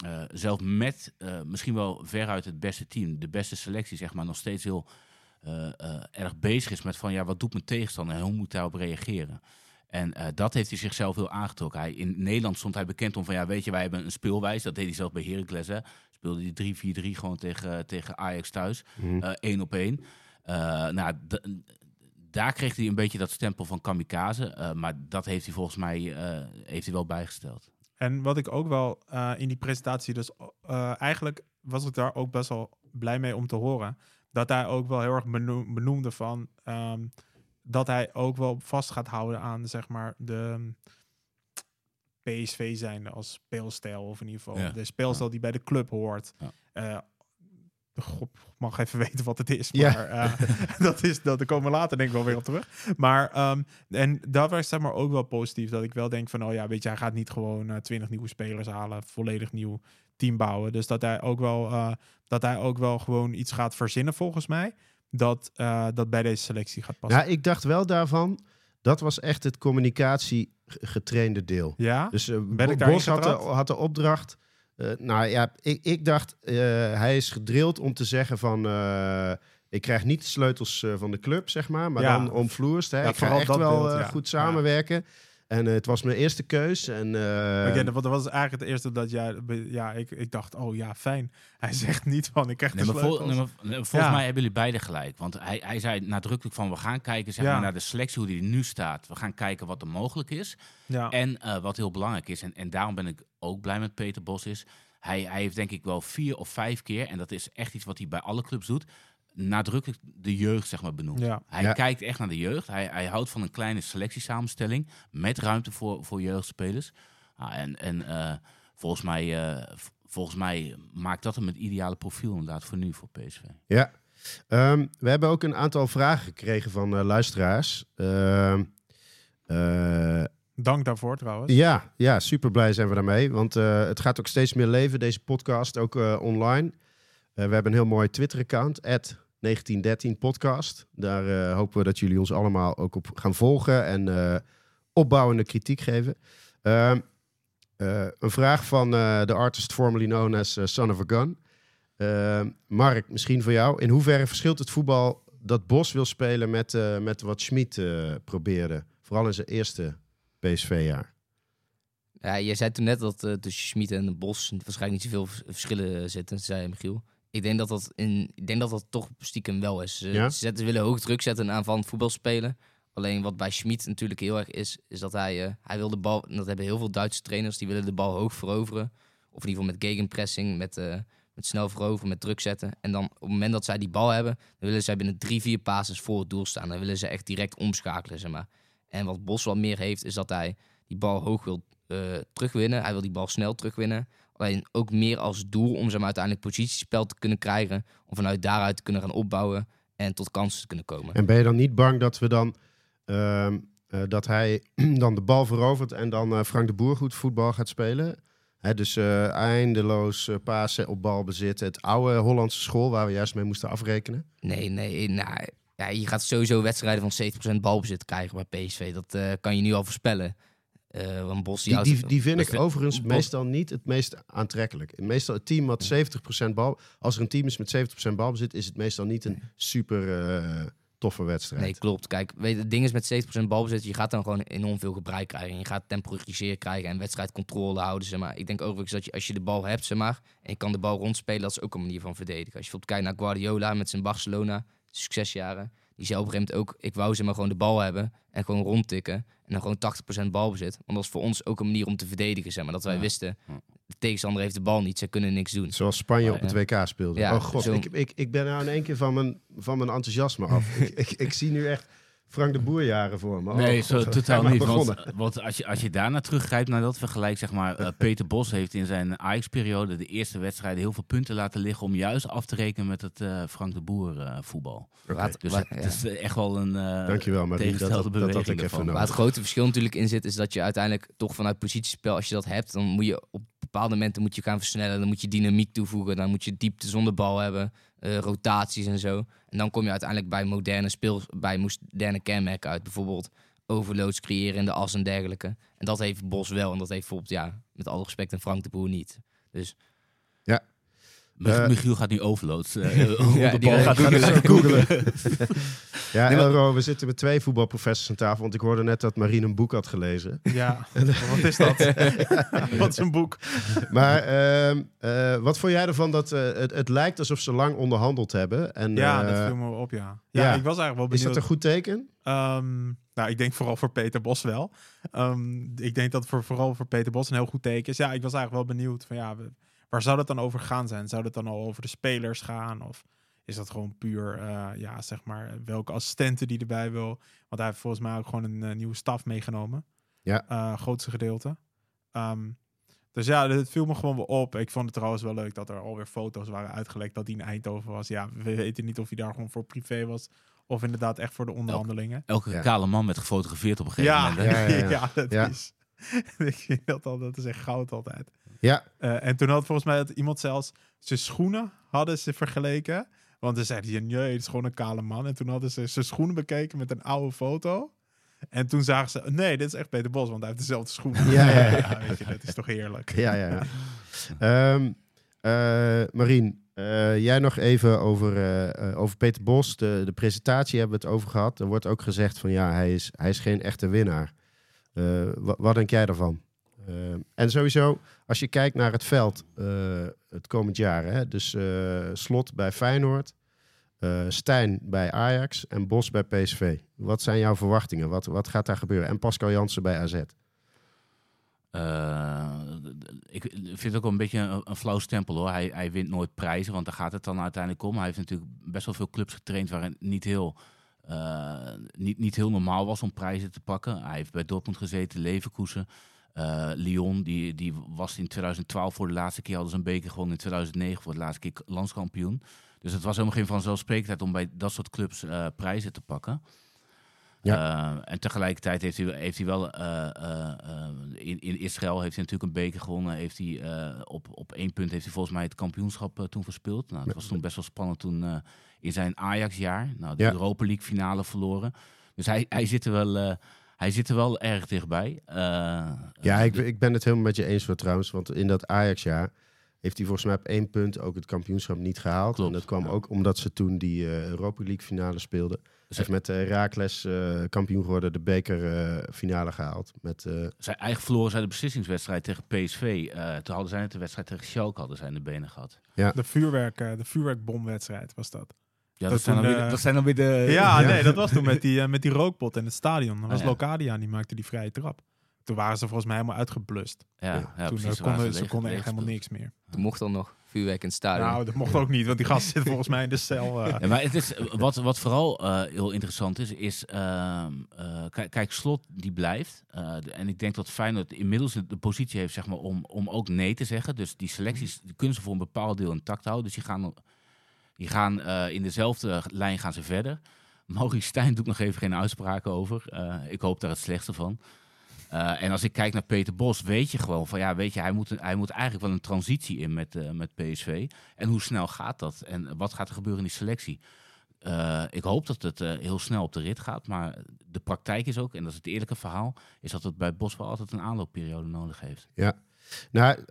eh, zelf met eh, misschien wel veruit het beste team, de beste selectie, zeg maar, nog steeds heel eh, erg bezig is met van, ja, wat doet mijn tegenstander en hoe moet ik daarop reageren? En dat heeft hij zichzelf heel aangetrokken. Hij, in Nederland stond hij bekend om van, ja, weet je, wij hebben een speelwijze. Dat deed hij zelf bij Heracles, hè. Speelde hij 3-4-3 gewoon tegen, tegen Ajax thuis. Eh, één op één. Nou, daar kreeg hij een beetje dat stempel van kamikaze. maar dat heeft hij volgens mij heeft hij wel bijgesteld. En wat ik ook wel eh, in die presentatie, dus eh, eigenlijk was ik daar ook best wel blij mee om te horen. Dat hij ook wel heel erg beno- benoemde van ehm, dat hij ook wel vast gaat houden aan zeg maar de PSV zijnde als speelstijl of in ieder geval Ja. de speelstijl die bij de club hoort. Ja. Eh, God mag even weten wat het is, Ja. maar eh, dat is dat. Daar komen we later denk ik wel weer op terug. Maar ehm, en dat was zeg maar ook wel positief dat ik wel denk van, oh ja, weet je, hij gaat niet gewoon eh, twintig nieuwe spelers halen, volledig nieuw team bouwen. Dus dat hij ook wel, eh, dat hij ook wel gewoon iets gaat verzinnen volgens mij, dat dat bij deze selectie gaat passen. Ja, ik dacht wel daarvan, dat was echt het communicatie getrainde deel. Ja, Dus Ben ik Bos had de, had de opdracht. Eh, nou ja, ik, ik dacht, eh, hij is gedrild om te zeggen van... eh, ik krijg niet de sleutels van de club, zeg maar, maar Ja. dan omvloerst. Hè. Ja, ik ga echt dat wel beeld, ja. goed samenwerken. En eh, het was mijn eerste keus. En, eh, Oké, dat, was eigenlijk het eerste dat jij, ja, ik, ik dacht, oh ja, fijn. Hij zegt niet van, ik krijg Nee, de maar vol- sleutels. nee, maar, nee, volgens Ja. mij hebben jullie beide gelijk. Want hij, hij zei nadrukkelijk van we gaan kijken zeg Ja. maar, naar de selectie, hoe die er nu staat. We gaan kijken wat er mogelijk is. ja. En eh, wat heel belangrijk is, en, en daarom ben ik ook blij met Peter Bos, is hij, hij heeft denk ik wel vier of vijf keer, en dat is echt iets wat hij bij alle clubs doet, nadrukkelijk de jeugd zeg maar benoemd. Ja. Hij Ja. kijkt echt naar de jeugd. Hij, hij houdt van een kleine selectiesamenstelling met ruimte voor, voor jeugdspelers. Ah, en en eh, volgens, mij, eh, volgens mij maakt dat hem het ideale profiel inderdaad voor nu, voor PSV. Ja, Ehm, we hebben ook een aantal vragen gekregen van eh, luisteraars. Ehm, eh, Dank daarvoor trouwens. ja, ja, super blij zijn we daarmee. Want eh, het gaat ook steeds meer leven, deze podcast, ook eh, online. Eh, we hebben een heel mooi Twitter-account, 1913 podcast. Daar eh, hopen we dat jullie ons allemaal ook op gaan volgen en eh, opbouwende kritiek geven. Ehm, eh, een vraag van de artist formerly known as Son of a Gun. Ehm, Mark, misschien voor jou. In hoeverre verschilt het voetbal dat Bos wil spelen met, met wat Schmid probeerde? Vooral in zijn eerste PSV-jaar. Ja, jij zei toen net dat tussen Schmid en Bos waarschijnlijk niet zoveel vers- verschillen zitten, zei Michiel. Ik denk dat dat, in, ik denk dat, dat toch stiekem wel is. Ze, Ja? zetten, willen hoog druk zetten en aanvallend voetbal spelen. Alleen wat bij Schmid natuurlijk heel erg is, is dat hij, eh, hij wil de bal, en dat hebben heel veel Duitse trainers, die willen de bal hoog veroveren. Of in ieder geval met gegenpressing, met, eh, met snel veroveren, met druk zetten. En dan op het moment dat zij die bal hebben, dan willen zij binnen drie, vier passes voor het doel staan. Dan willen ze echt direct omschakelen, zeg maar. En wat Bos wat meer heeft, is dat hij die bal hoog wil eh, terugwinnen. Hij wil die bal snel terugwinnen. Alleen ook meer als doel om ze maar uiteindelijk positiespel te kunnen krijgen. Om vanuit daaruit te kunnen gaan opbouwen en tot kansen te kunnen komen. En ben je dan niet bang dat we dan ehm, eh, dat hij dan de bal verovert en dan eh, Frank de Boer goed voetbal gaat spelen? Hè, dus eh, eindeloos pasen op balbezit. Het oude Hollandse school waar we juist mee moesten afrekenen. Nee, nee. Nou, ja, je gaat sowieso wedstrijden van 70% balbezit krijgen bij PSV. Dat kan je nu al voorspellen. Uh, want Bos, die, die, die vind ik overigens meestal niet het meest aantrekkelijk. Meestal het team wat 70% bal... Als er een team is met 70% balbezit... is het meestal niet een super uh, toffe wedstrijd. Nee, klopt. Kijk, weet, het ding is met 70% balbezit... je gaat dan gewoon enorm veel gebruik krijgen. Je gaat temporiseren krijgen en wedstrijdcontrole houden. Zeg maar. Ik denk ook dat je, als je de bal hebt zeg maar, en je kan de bal rondspelen... dat is ook een manier van verdedigen. Als je bijvoorbeeld kijkt naar Guardiola met zijn Barcelona... succesjaren die zei op een gegeven moment ook, ik wou ze maar gewoon de bal hebben en gewoon rondtikken. En dan gewoon 80% balbezit. Want dat was voor ons ook een manier om te verdedigen, zeg maar. Dat wij wisten, de tegenstander heeft de bal niet, ze kunnen niks doen. Zoals Spanje op het WK speelde. Ja, oh god, ik, ik, ik ben nou in één keer van mijn, van mijn enthousiasme af. ik, ik, ik zie nu echt Frank de Boer jaren voor me. nee, oh, zo, totaal niet. Want, want, als, je, als je daarna teruggrijpt naar dat vergelijk, zeg maar, uh, Peter Bos heeft in zijn Ajax-periode de eerste wedstrijden heel veel punten laten liggen om juist af te rekenen met het uh, Frank de Boer uh, voetbal. Okay. Dus het ja. is echt wel een uh, Dankjewel, maar tegenstelde dat, dat, dat, ik even Waar het grote verschil natuurlijk in zit, is dat je uiteindelijk toch vanuit positiespel, als je dat hebt, dan moet je op bepaalde momenten moet je gaan versnellen, dan moet je dynamiek toevoegen, dan moet je diepte zonder bal hebben. Uh, rotaties en zo. En dan kom je uiteindelijk bij moderne speel, bij moderne kenmerken uit. Bijvoorbeeld overloads creëren in de as en dergelijke. En dat heeft Bos wel. En dat heeft bijvoorbeeld, ja, met alle respect, en Frank de Boer niet. Dus ja, uh, Michiel gaat nu overloads. Uh, ja, de bal gaat googlen. googlen. ja, nee, Elro, we zitten met twee voetbalprofessors aan tafel. Want ik hoorde net dat Marien een boek had gelezen. Ja, wat is dat? wat is een boek? Maar uh, uh, wat vond jij ervan dat het, het, lijkt alsof ze lang onderhandeld hebben? En, ja, dat viel me op, ja. Ja, ja. ik was eigenlijk wel benieuwd. Is dat een goed teken? Um, nou, ik denk vooral voor Peter Bos wel. Um, ik denk dat voor, vooral voor Peter Bos een heel goed teken is. Ja, ik was eigenlijk wel benieuwd van ja... We, Waar zou dat dan over gaan zijn? Zou het dan al over de spelers gaan? Of is dat gewoon puur, uh, ja, zeg maar, welke assistenten die erbij wil? Want hij heeft volgens mij ook gewoon een uh, nieuwe staf meegenomen. Ja. Uh, grootste gedeelte. Um, dus ja, het viel me gewoon wel op. Ik vond het trouwens wel leuk dat er alweer foto's waren uitgelekt dat hij in Eindhoven was. Ja, we weten niet of hij daar gewoon voor privé was. Of inderdaad echt voor de onderhandelingen. Elke, elke kale man werd gefotografeerd op een gegeven ja, moment. Ja, ja, ja. dat is... ik vind dat, al, dat is echt goud altijd. Ja. Uh, en toen had volgens mij dat iemand zelfs zijn schoenen hadden ze vergeleken. Want dan zeiden ze, nee, het is gewoon een kale man. En toen hadden ze zijn schoenen bekeken met een oude foto. En toen zagen ze, nee, dit is echt Peter Bos, want hij heeft dezelfde schoenen. Ja, ja, ja. weet je, dat is toch heerlijk. Ja, ja, ja. um, uh, Marien, uh, jij nog even over, uh, over Peter Bos. De, de presentatie hebben we het over gehad. Er wordt ook gezegd van ja, hij is, hij is geen echte winnaar. Wat denk jij daarvan? Uh, en sowieso, als je kijkt naar het veld uh, het komend jaar, hè, dus uh, Slot bij Feyenoord, Stijn bij Ajax en Bos bij PSV. Wat zijn jouw verwachtingen? Wat, wat gaat daar gebeuren? En Pascal Jansen bij AZ. ik vind het ook een beetje een, flauw stempel hoor. Hij, hij, wint nooit prijzen, want daar gaat het dan uiteindelijk om. Hij heeft natuurlijk best wel veel clubs getraind waarin niet heel, niet, niet heel normaal was om prijzen te pakken. Hij heeft bij Dortmund gezeten, Leverkusen. Uh, Lyon, die, die was in 2012 voor de laatste keer, hadden ze een beker gewonnen. In 2009 voor de laatste keer landskampioen. Dus het was helemaal geen vanzelfsprekendheid om bij dat soort clubs uh, prijzen te pakken. Ja. Uh, en tegelijkertijd heeft hij, heeft hij wel in, in Israël heeft hij natuurlijk een beker gewonnen. Heeft hij, op, op één punt heeft hij volgens mij het kampioenschap toen verspeeld. Nou, dat was toen best wel spannend toen in zijn Ajax-jaar. Nou, de ja. Europa League finale verloren. Dus hij, hij zit er wel hij zit er wel erg dichtbij. Uh, ja, ik, ik, ben het helemaal met je eens voor trouwens. Want in dat Ajax-jaar heeft hij volgens mij op één punt ook het kampioenschap niet gehaald. Klopt, en dat kwam ja. ook omdat ze toen die uh, Europa League finale speelden. Dus heeft met uh, Raakles uh, kampioen geworden, de beker finale gehaald. Met, Zij eigen verloren zij de beslissingswedstrijd tegen PSV. toen hadden zij het de wedstrijd tegen Schalke hadden zij in de benen gehad. Ja. De, vuurwerk, de vuurwerkbomwedstrijd was dat. Ja, dat, zijn dan, weer, dat zijn dan weer de... Ja, nee, dat was toen met die, uh, met die rookpot in het stadion. Dat was ah, ja. Locadia, die maakte die vrije trap. Toen waren ze volgens mij helemaal uitgeblust. Ja, ja toen precies, uh, konden, ze konden echt helemaal niks meer. Toen mocht dan nog vuurwerk in het stadion. Nou, dat mocht ook niet, want die gast zit volgens mij in de cel. Uh. Ja, maar het is, wat, wat vooral uh, heel interessant is, is uh, kijk, Slot die blijft. en ik denk dat Feyenoord inmiddels de positie heeft zeg maar, om, om ook nee te zeggen. Dus die selecties die kunnen ze voor een bepaald deel intact houden. Dus die gaan die gaan uh, in dezelfde lijn gaan ze verder. Maurice Stijn doet nog even geen uitspraken over. Uh, ik hoop daar het slechtste van. Eh, en als ik kijk naar Peter Bos, weet je gewoon van ja, weet je, hij moet, hij moet eigenlijk wel een transitie in met, eh, met PSV. En hoe snel gaat dat? En wat gaat er gebeuren in die selectie? Eh, ik hoop dat het eh, heel snel op de rit gaat, maar de praktijk is ook, en dat is het eerlijke verhaal, is dat het bij Bos wel altijd een aanloopperiode nodig heeft. Nou,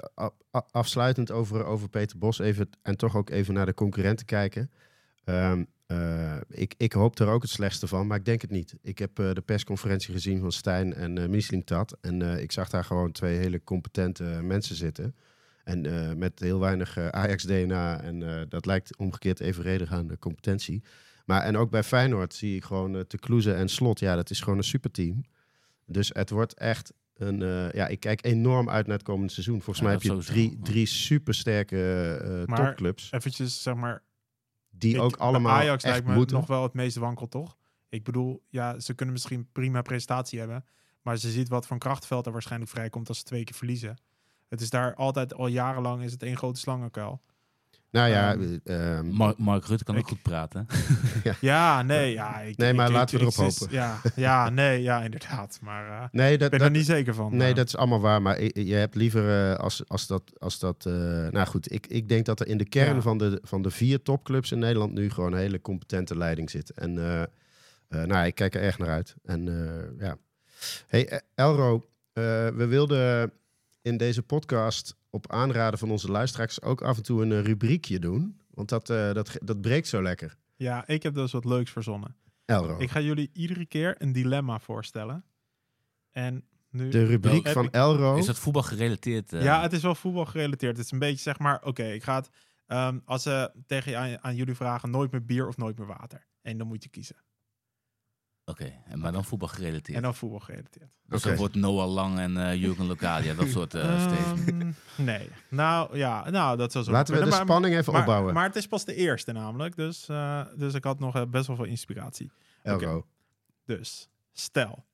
afsluitend over, over Peter Bos even en toch ook even naar de concurrenten kijken. Ehm, eh, ik, ik hoop er ook het slechtste van, maar ik denk het niet. Ik heb eh, de persconferentie gezien van Stijn en eh Mislintat. En ik zag daar gewoon twee hele competente mensen zitten. En met heel weinig Ajax-DNA. En dat lijkt omgekeerd evenredig aan de competentie. Maar en ook bij Feyenoord zie ik gewoon uh, Te Kloeze en Slot. Ja, dat is gewoon een superteam. Dus het wordt echt een... eh, ja, ik kijk enorm uit naar het komende seizoen. Volgens Ja, mij heb je sowieso. drie, drie supersterke eh Maar- topclubs. Eventjes, zeg maar, Die Ik- ook allemaal Ajax echt lijkt me moeten. nog wel het meest wankel, toch? Ik bedoel, ja, ze kunnen misschien prima prestatie hebben. Maar ze ziet wat voor krachtveld er waarschijnlijk vrijkomt als ze twee keer verliezen. Het is daar altijd, al jarenlang is het één grote slangenkuil. Nou ja, Ehm, eh, ehm, Mark, Mark Rutte kan ook goed praten. Ja, nee, ja. Ik, Nee, maar ik- laten we erop ik- hopen. Ja, ja, nee, ja, inderdaad. Maar eh, nee, dat, ik ben dat, er niet zeker van. Nee, eh. dat is allemaal waar. Maar je hebt liever eh, als, als dat. Als dat eh, nou goed, ik, ik denk dat er in de kern Ja. van, de, van de vier topclubs in Nederland nu gewoon een hele competente leiding zit. En eh, eh, nou, ik kijk er erg naar uit. En eh, ja. Hey, Elro, eh, we wilden in deze podcast op aanraden van onze luisteraars ook af en toe een eh, rubriekje doen. Want dat, eh, dat, dat breekt zo lekker. Ja, ik heb dus wat leuks verzonnen. Elro. Ik ga jullie iedere keer een dilemma voorstellen. En nu... de rubriek Heb van ik- Elro. Is dat voetbal gerelateerd? eh? Ja, het is wel voetbal gerelateerd. Het is een beetje zeg maar, oké, ik ga het, ehm, als ze tegen je aan, aan jullie vragen, nooit meer bier of nooit meer water. En dan moet je kiezen. Oké, en maar dan voetbal gerelateerd. En dan voetbal gerelateerd. dus Oké. dan wordt Noah Lang en eh Jurgen Locadia, dat soort uh, nee. Nou, ja, nou, dat zou zo Laten we de maar- spanning even maar, opbouwen. Maar het is pas de eerste namelijk, dus, eh, dus ik had nog best wel veel inspiratie. Elro. Dus, stel,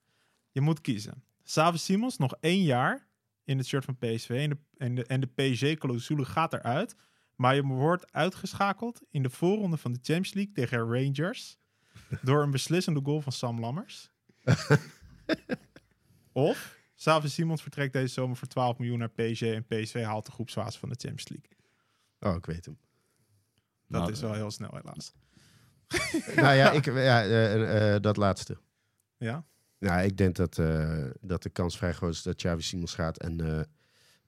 je moet kiezen. Savi Simons nog één jaar in het shirt van PSV en de, en de, en de PSG-clausule gaat eruit. Maar je wordt uitgeschakeld in de voorronde van de Champions League tegen Rangers door een beslissende goal van Sam Lammers. of Savi Simons vertrekt deze zomer voor 12 miljoen naar PSG en PSV haalt de groepsfase van de Champions League. Oh, ik weet hem. Dat Nou, is wel heel snel helaas. nou ja, ik, ja eh, eh, dat laatste. Ja? Nou, ik denk dat, eh, dat de kans vrij groot is dat Xavi Simons gaat. En eh,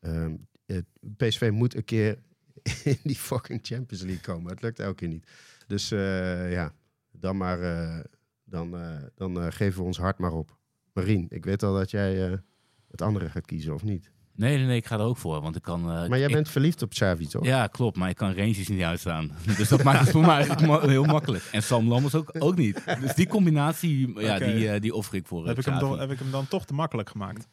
ehm, eh, PSV moet een keer in die fucking Champions League komen. Het lukt elke keer niet. Dus eh, ja, dan maar... eh, dan eh, dan eh, geven we ons hart maar op. Marien, ik weet al dat jij eh, het andere gaat kiezen, of niet? Nee, nee, nee, ik ga er ook voor, want ik kan... eh, Maar jij ik- bent verliefd op Xavi, toch? Ja, klopt, maar ik kan Rangers niet uitstaan. Dus dat maakt het voor mij eigenlijk ma- heel makkelijk. En Sam Lammers ook, ook niet. Dus die combinatie, ja, die, die offer ik voor Heb ik, hem toch, heb ik hem dan toch te makkelijk gemaakt?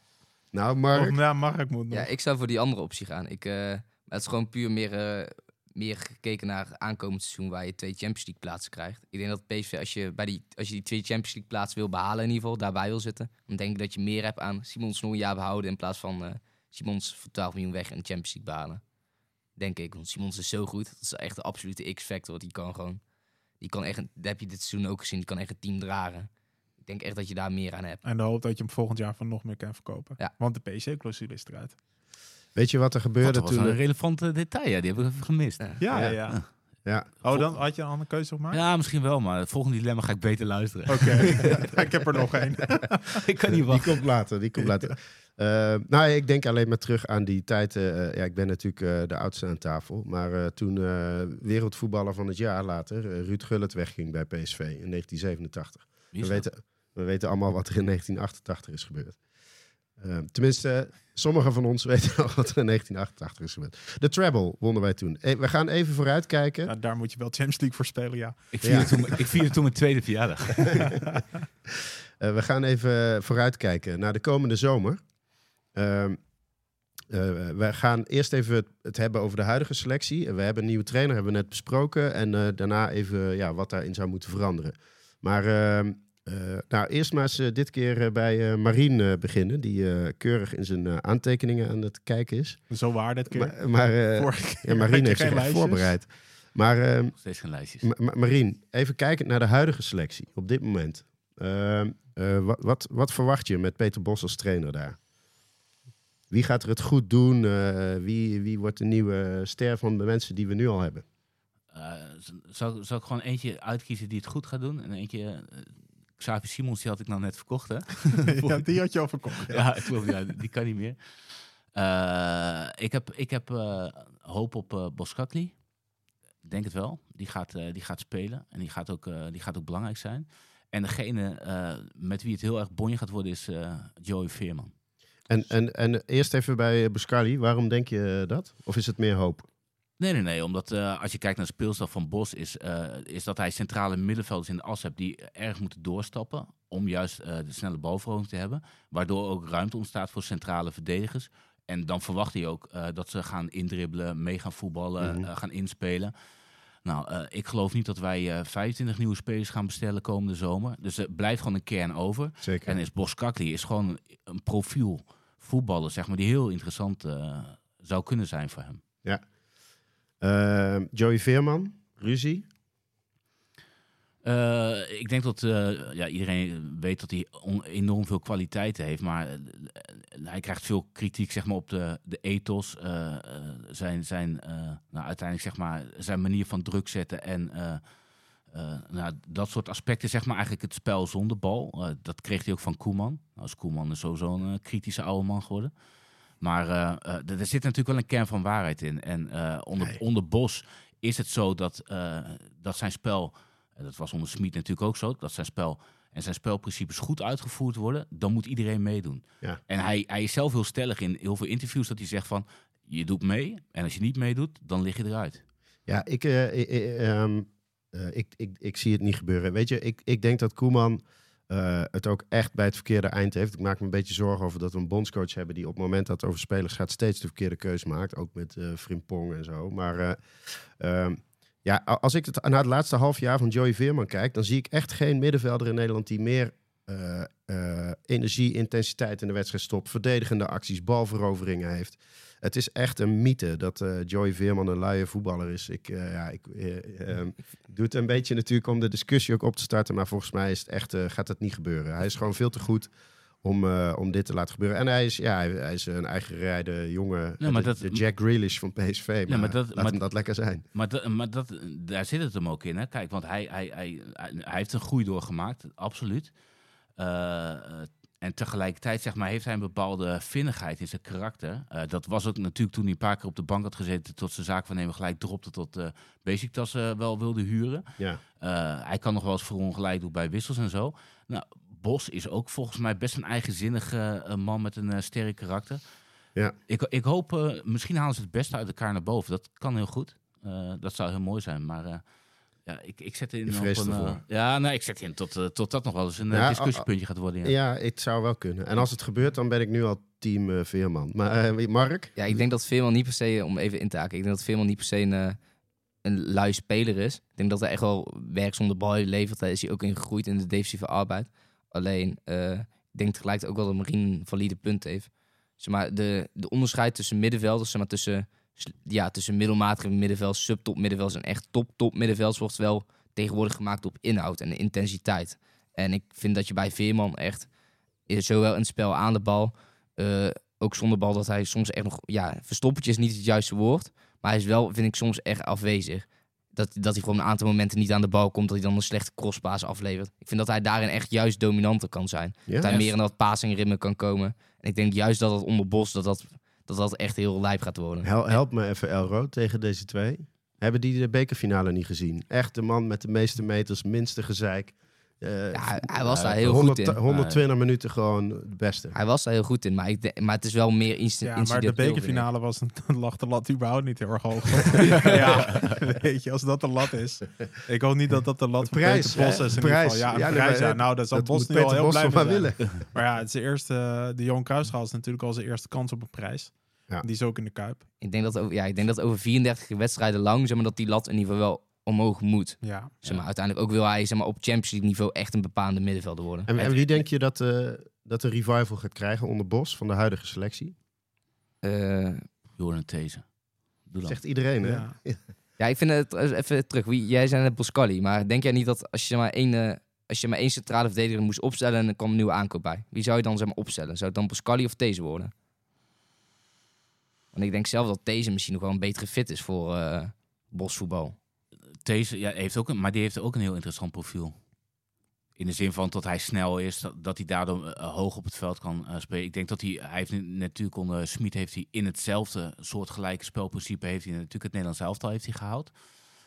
Nou, Of, Mark... ja, Mark moet nog. Ja, ik zou voor die andere optie gaan. Ik, eh, het is gewoon puur meer, eh, meer gekeken naar aankomend seizoen waar je twee Champions League plaatsen krijgt. Ik denk dat PSV, als je, bij die, als je die twee Champions League plaatsen wil behalen in ieder geval, daarbij wil zitten, dan denk ik dat je meer hebt aan Simons nog een jaar behouden in plaats van eh, Simons voor 12 miljoen weg en de Champions League behalen. Denk ik, want Simons is zo goed. Dat is echt de absolute X-factor. Die kan gewoon, die kan echt, dat heb je dit seizoen ook gezien, die kan echt een team dragen. Ik denk echt dat je daar meer aan hebt. En de hoop dat je hem volgend jaar van nog meer kan verkopen. Ja. Want de PC-clausule is eruit. Weet je wat er gebeurde dat was toen... een de- relevant eh, detail, ja, die hebben we even gemist. Ja. Ja, ja. Ja. Oh, dan had je een andere keuze gemaakt? Ja, misschien wel, maar het volgende dilemma ga ik beter luisteren. Oké, ik heb er nog één. ik kan niet Die wachten. komt later, die komt later. Eh, nou, ik denk alleen maar terug aan die tijd. eh, ja, ik ben natuurlijk eh, de oudste aan tafel. Maar eh, toen eh, wereldvoetballer van het jaar later, eh, Ruud Gullit, wegging bij PSV in 1987. Wie We is dat? weten, we weten allemaal wat er in 1988 is gebeurd. Eh, tenminste, sommigen van ons weten al wat er in 1988 is gebeurd. De treble wonnen wij toen. Eh, we gaan even vooruitkijken. Ja, daar moet je wel Champions League voor spelen, ja. Ik vierde, Ja. toen, ik vierde toen mijn tweede verjaardag. Eh, we gaan even vooruitkijken naar de komende zomer. Ehm eh, we gaan eerst even het, hebben over de huidige selectie. We hebben een nieuwe trainer, hebben we net besproken. En eh, daarna even ja, wat daarin zou moeten veranderen. Maar eh, nou, eerst maar eens eh, dit keer eh, bij eh Marien eh, beginnen. Die eh, keurig in zijn eh, aantekeningen aan het kijken is. Zo waar dit keer. Maar, maar eh, Vorige keer ja, Marien heeft zich echt voorbereid. Maar ehm, Nog steeds geen lijstjes. Ma- Ma- Marien, even kijken naar de huidige selectie op dit moment. Ehm, eh, wat, wat, wat verwacht je met Peter Bos als trainer daar? Wie gaat er het goed doen? Eh, wie, wie wordt de nieuwe ster van de mensen die we nu al hebben? Eh, z- zou, zou ik gewoon eentje uitkiezen die het goed gaat doen? En eentje... Xavi Simons, die had ik nou net verkocht, hè? ja, die had je al verkocht. Ja. Ja, klopt. Ja, die kan niet meer. Eh, ik heb, ik heb eh, hoop op eh Boskakli. Ik Denk het wel. Die gaat, eh, die gaat spelen. En die gaat, ook, eh, die gaat ook belangrijk zijn. En degene eh, met wie het heel erg bonje gaat worden is eh, Joey Veerman. En, en, en eerst even bij Buscali. Waarom denk je dat? Of is het meer hoop? Nee, nee, nee. Omdat eh, als je kijkt naar de speelstijl van Bos, is, eh, is dat hij centrale middenvelders in de as hebt die erg moeten doorstappen. Om juist eh, de snelle balverovering te hebben. Waardoor ook ruimte ontstaat voor centrale verdedigers. En dan verwacht hij ook dat ze gaan indribbelen, mee gaan voetballen, Mhm. gaan inspelen. Nou, ik geloof niet dat wij eh 25 nieuwe spelers gaan bestellen komende zomer. Dus er blijft gewoon een kern over. Zeker. En is Boskakli is gewoon een profiel voetballer, zeg maar, die heel interessant zou kunnen zijn voor hem. Ehm, Joey Veerman, ruzie. Eh, ik denk dat eh, ja, iedereen weet dat hij enorm veel kwaliteiten heeft. Maar eh, hij krijgt veel kritiek zeg maar, op de, de ethos. eh, eh, zijn, zijn, eh, nou, uiteindelijk zeg maar, zijn manier van druk zetten. En eh, eh, nou, dat soort aspecten. Zeg maar eigenlijk het spel zonder bal. Dat kreeg hij ook van Koeman. Nou, is Koeman is sowieso een kritische oude man geworden. Maar eh, eh, er zit natuurlijk wel een kern van waarheid in. En eh, onder, Nee. onder Bos is het zo dat, dat zijn spel... En dat was onder Smit natuurlijk ook zo. Dat zijn spel en zijn spelprincipes goed uitgevoerd worden. Dan moet iedereen meedoen. Ja. En hij, hij is zelf heel stellig in heel veel interviews dat hij zegt van... Je doet mee en als je niet meedoet, dan lig je eruit. Ja, ik, eh, ehm, eh, ik, ik, ik zie het niet gebeuren. Weet je, ik, ik denk dat Koeman eh, het ook echt bij het verkeerde eind heeft. Ik maak me een beetje zorgen over dat we een bondscoach hebben die op het moment dat het over spelers gaat steeds de verkeerde keuze maakt. Ook met eh Frimpong en zo. Maar eh, ehm, ja, als ik het, naar het laatste half jaar van Joey Veerman kijk, dan zie ik echt geen middenvelder in Nederland die meer energie, intensiteit in de wedstrijd stopt. Verdedigende acties, balveroveringen heeft. Het is echt een mythe dat eh, Joey Veerman een luie voetballer is. Ik, eh, ja, ik eh, ehm, doe het een beetje natuurlijk om de discussie ook op te starten. Maar volgens mij is het echt, gaat het niet gebeuren. Hij is gewoon veel te goed om, om dit te laten gebeuren. En hij is, ja, hij, hij is een eigen rijde jongen. Ja, de, dat- de Jack Grealish van PSV. Maar, maar dat- laat maar- hem dat lekker zijn. Maar, da- maar dat, daar zit het hem ook in. Hè? Kijk, want hij, hij, hij, hij, heeft een groei doorgemaakt, absoluut. Eh, en tegelijkertijd zeg maar, heeft hij een bepaalde vinnigheid in zijn karakter. Eh, dat was ook natuurlijk toen hij een paar keer op de bank had gezeten... tot zijn zaakwaarnemer gelijk dropte tot uh, Besiktas eh, wel wilde huren. Ja. Eh, hij kan nog wel eens verongelijk doen bij wissels en zo. Nou, Bos is ook volgens mij best een eigenzinnige eh, man met een eh, sterk karakter. Ja. Ik, ik hoop, eh, misschien halen ze het beste uit elkaar naar boven. Dat kan heel goed. Eh, dat zou heel mooi zijn. Maar eh, ja, ik, ik zet in Je op een, eh, ervoor. ja, nee, ik zet in tot, eh, tot dat nog wel eens een eh, Ja, discussiepuntje gaat worden. Ja. Ja, het zou wel kunnen. En als het gebeurt, dan ben ik nu al team Veerman. Maar Mark? Ja, ik denk dat Veerman niet per se, om even in te haken, ik denk dat Veerman niet per se een, een lui speler is. Ik denk dat hij echt wel werk zonder bal levert. Daar is hij ook in gegroeid in de defensieve arbeid. Alleen, eh, ik denk tegelijkertijd ook wel dat Marien een valide punt heeft. Zeg maar, de, de onderscheid tussen middenvelders, zeg maar, tussen, ja, tussen middelmatige middenveld, subtop middenveld en echt top top middenveld wordt wel tegenwoordig gemaakt op inhoud en intensiteit. En ik vind dat je bij Veerman echt, zowel in het spel aan de bal, eh, ook zonder bal, dat hij soms echt nog, ja, verstoppertje is niet het juiste woord, maar hij is wel, vind ik, soms echt afwezig. Dat, dat hij gewoon een aantal momenten niet aan de bal komt, dat hij dan een slechte crosspaas aflevert. Ik vind dat hij daarin echt juist dominanter kan zijn. Ja? Dat hij meer in dat passingritme kan komen. En ik denk juist dat dat onder Bos, dat dat, dat, dat echt heel lijp gaat worden. Hel- help me even, Elro, tegen deze twee. Hebben die de bekerfinale niet gezien? Echt de man met de meeste meters, minste gezeik. Eh, Ja, hij- hij was eh, daar heel goed 100 in. 120 minuten gewoon de beste. Hij was daar heel goed in, maar, ik maar het is wel meer inst Ja, maar de incidenteel, bekerfinale was een, dan lag de lat überhaupt niet heel erg hoog. ja, weet je, als dat de lat is. Ik hoop niet dat dat de lat Een van prijs, Peter Bos hè? is. In Een ieder prijs. geval. Ja, Ja, prijs. maar, Ja, nou, daar zal dat Bos nu al Peter heel Bos blij mee zijn. willen. Maar ja, het is de eerste, de Johan Cruijffschaal is natuurlijk al zijn eerste kans op een prijs. Ja. Die is ook in de Kuip. Ik denk dat over, ja, ik denk dat over 34 wedstrijden lang, zeg maar, dat die lat in ieder geval wel omhoog moet. Ja. Zeg maar, uiteindelijk ook wil hij zeg maar, op Champions League niveau echt een bepaalde middenvelder worden. En, en wie denk je dat, eh, dat de revival gaat krijgen onder Bos van de huidige selectie? Eh, Joran These. Zegt iedereen, hè? Ja. ja, ik vind het, even terug, wie, jij zei net Boscali, maar denk jij niet dat als je zeg maar één, eh, als je maar één centrale verdediger moest opstellen en er kwam een nieuwe aankoop bij. Wie zou je dan zeg maar, opstellen? Zou het dan Pascali of Deze worden? Want ik denk zelf dat deze misschien nog wel een betere fit is voor eh, bosvoetbal. Deze ja, heeft ook een, maar die heeft ook een heel interessant profiel. In de zin van dat hij snel is, dat, dat hij daardoor eh, hoog op het veld kan eh, spelen. Ik denk dat hij, hij heeft natuurlijk onder Smit heeft hij in hetzelfde soortgelijke spelprincipe heeft hij natuurlijk het Nederlands elftal heeft hij gehaald.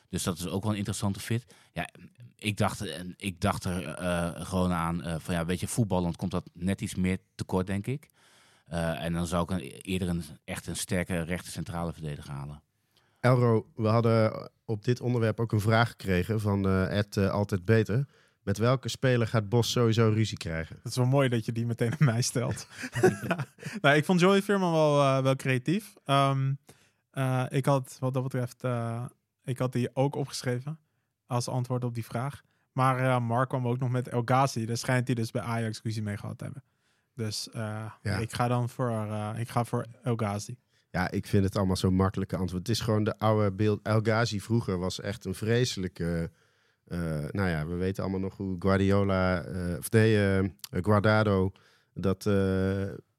Dus dat is ook wel een interessante fit. Ja, ik dacht, eh, ik dacht er eh, gewoon aan eh, van ja, weet je, voetballend komt dat net iets meer tekort, denk ik. Eh, en dan zou ik een, eerder een, echt een sterke rechter centrale verdediger halen. Elro, we hadden op dit onderwerp ook een vraag gekregen van eh, Ed eh, Altijd Beter. Met welke speler gaat Bos sowieso ruzie krijgen? Het is wel mooi dat je die meteen aan mij stelt. nou, ik vond Joey Veerman wel, eh, wel creatief. Ehm, eh, ik had wat dat betreft, ik had die ook opgeschreven als antwoord op die vraag. Maar Mark kwam ook nog met El Ghazi. Daar schijnt hij dus bij Ajax ruzie mee gehad te hebben. Dus Ja. ik ga dan voor, ik ga voor El Ghazi. Ja, ik vind het allemaal zo'n makkelijke antwoord. Het is gewoon de oude beeld. El Ghazi vroeger was echt een vreselijke... eh, nou ja, we weten allemaal nog hoe Guardiola... eh, of nee, eh, Guardado dat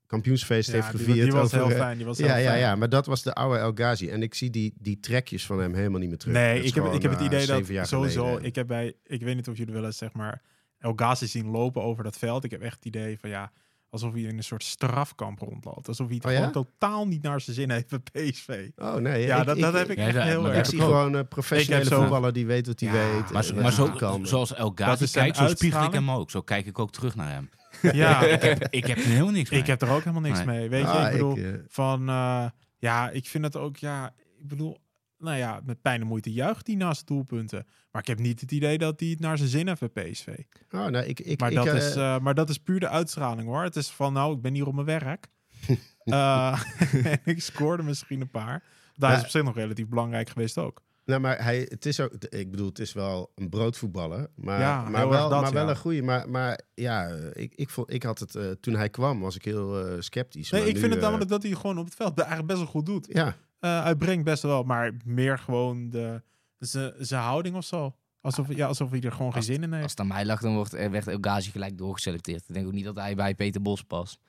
kampioensfeest heeft Ja, die, gevierd. die was over, heel fijn. Die was heel Ja, ja, ja, maar dat was de oude El Ghazi. En ik zie die, die trekjes van hem helemaal niet meer terug. Nee, ik heb, ik heb het idee dat sowieso. geleden. Ik heb bij, ik weet niet of jullie wel eens zeg maar El Ghazi zien lopen over dat veld. Ik heb echt het idee van ja, alsof hij in een soort strafkamp rondloopt. Alsof hij het Oh ja? gewoon totaal niet naar zijn zin heeft bij PSV. Oh nee, Ja, ik- dat, ik, dat heb ik Ja, echt heel Ik erg. zie ik ook. gewoon een professionele voetballer die weet wat hij Ja, weet. Maar, zo, kan. zoals El Dat Ghazi is zijn kijkt, zo spiegel ik hem ook. Zo kijk ik ook terug naar hem. Ja, ik, heb, ik heb er helemaal niks mee. ik heb er ook helemaal niks Nee. mee. Weet je, Ah, ik bedoel, eh, van eh, ja, ik vind het ook, ja, ik bedoel, nou ja, met pijn en moeite juicht hij naast doelpunten. Maar ik heb niet het idee dat hij het naar zijn zin heeft bij PSV. oh, nou, ik, ik, Maar, ik, dat eh, is, eh, maar dat is puur de uitstraling hoor. Het is van, nou, ik ben hier op mijn werk. Eh, en ik scoorde misschien een paar. Daar is op zich nog relatief belangrijk geweest ook. Nou, maar hij, het is ook, ik bedoel, het is wel een broodvoetballer, maar, Ja, maar wel, dat, maar wel ja. een goede. Maar, maar ja, ik, ik, vond, ik had het, toen hij kwam, was ik heel sceptisch. Nee, ik nu, vind het namelijk dat hij gewoon op het veld eigenlijk best wel goed doet. Ja, Eh, hij brengt best wel, maar meer gewoon de, zijn houding of zo. Alsof, ja, alsof hij er gewoon geen Als- zin in Als heeft. het aan mij lag, dan wordt, er werd El Ghazi gelijk doorgeselecteerd. Ik denk ook niet dat hij bij Peter Bos past.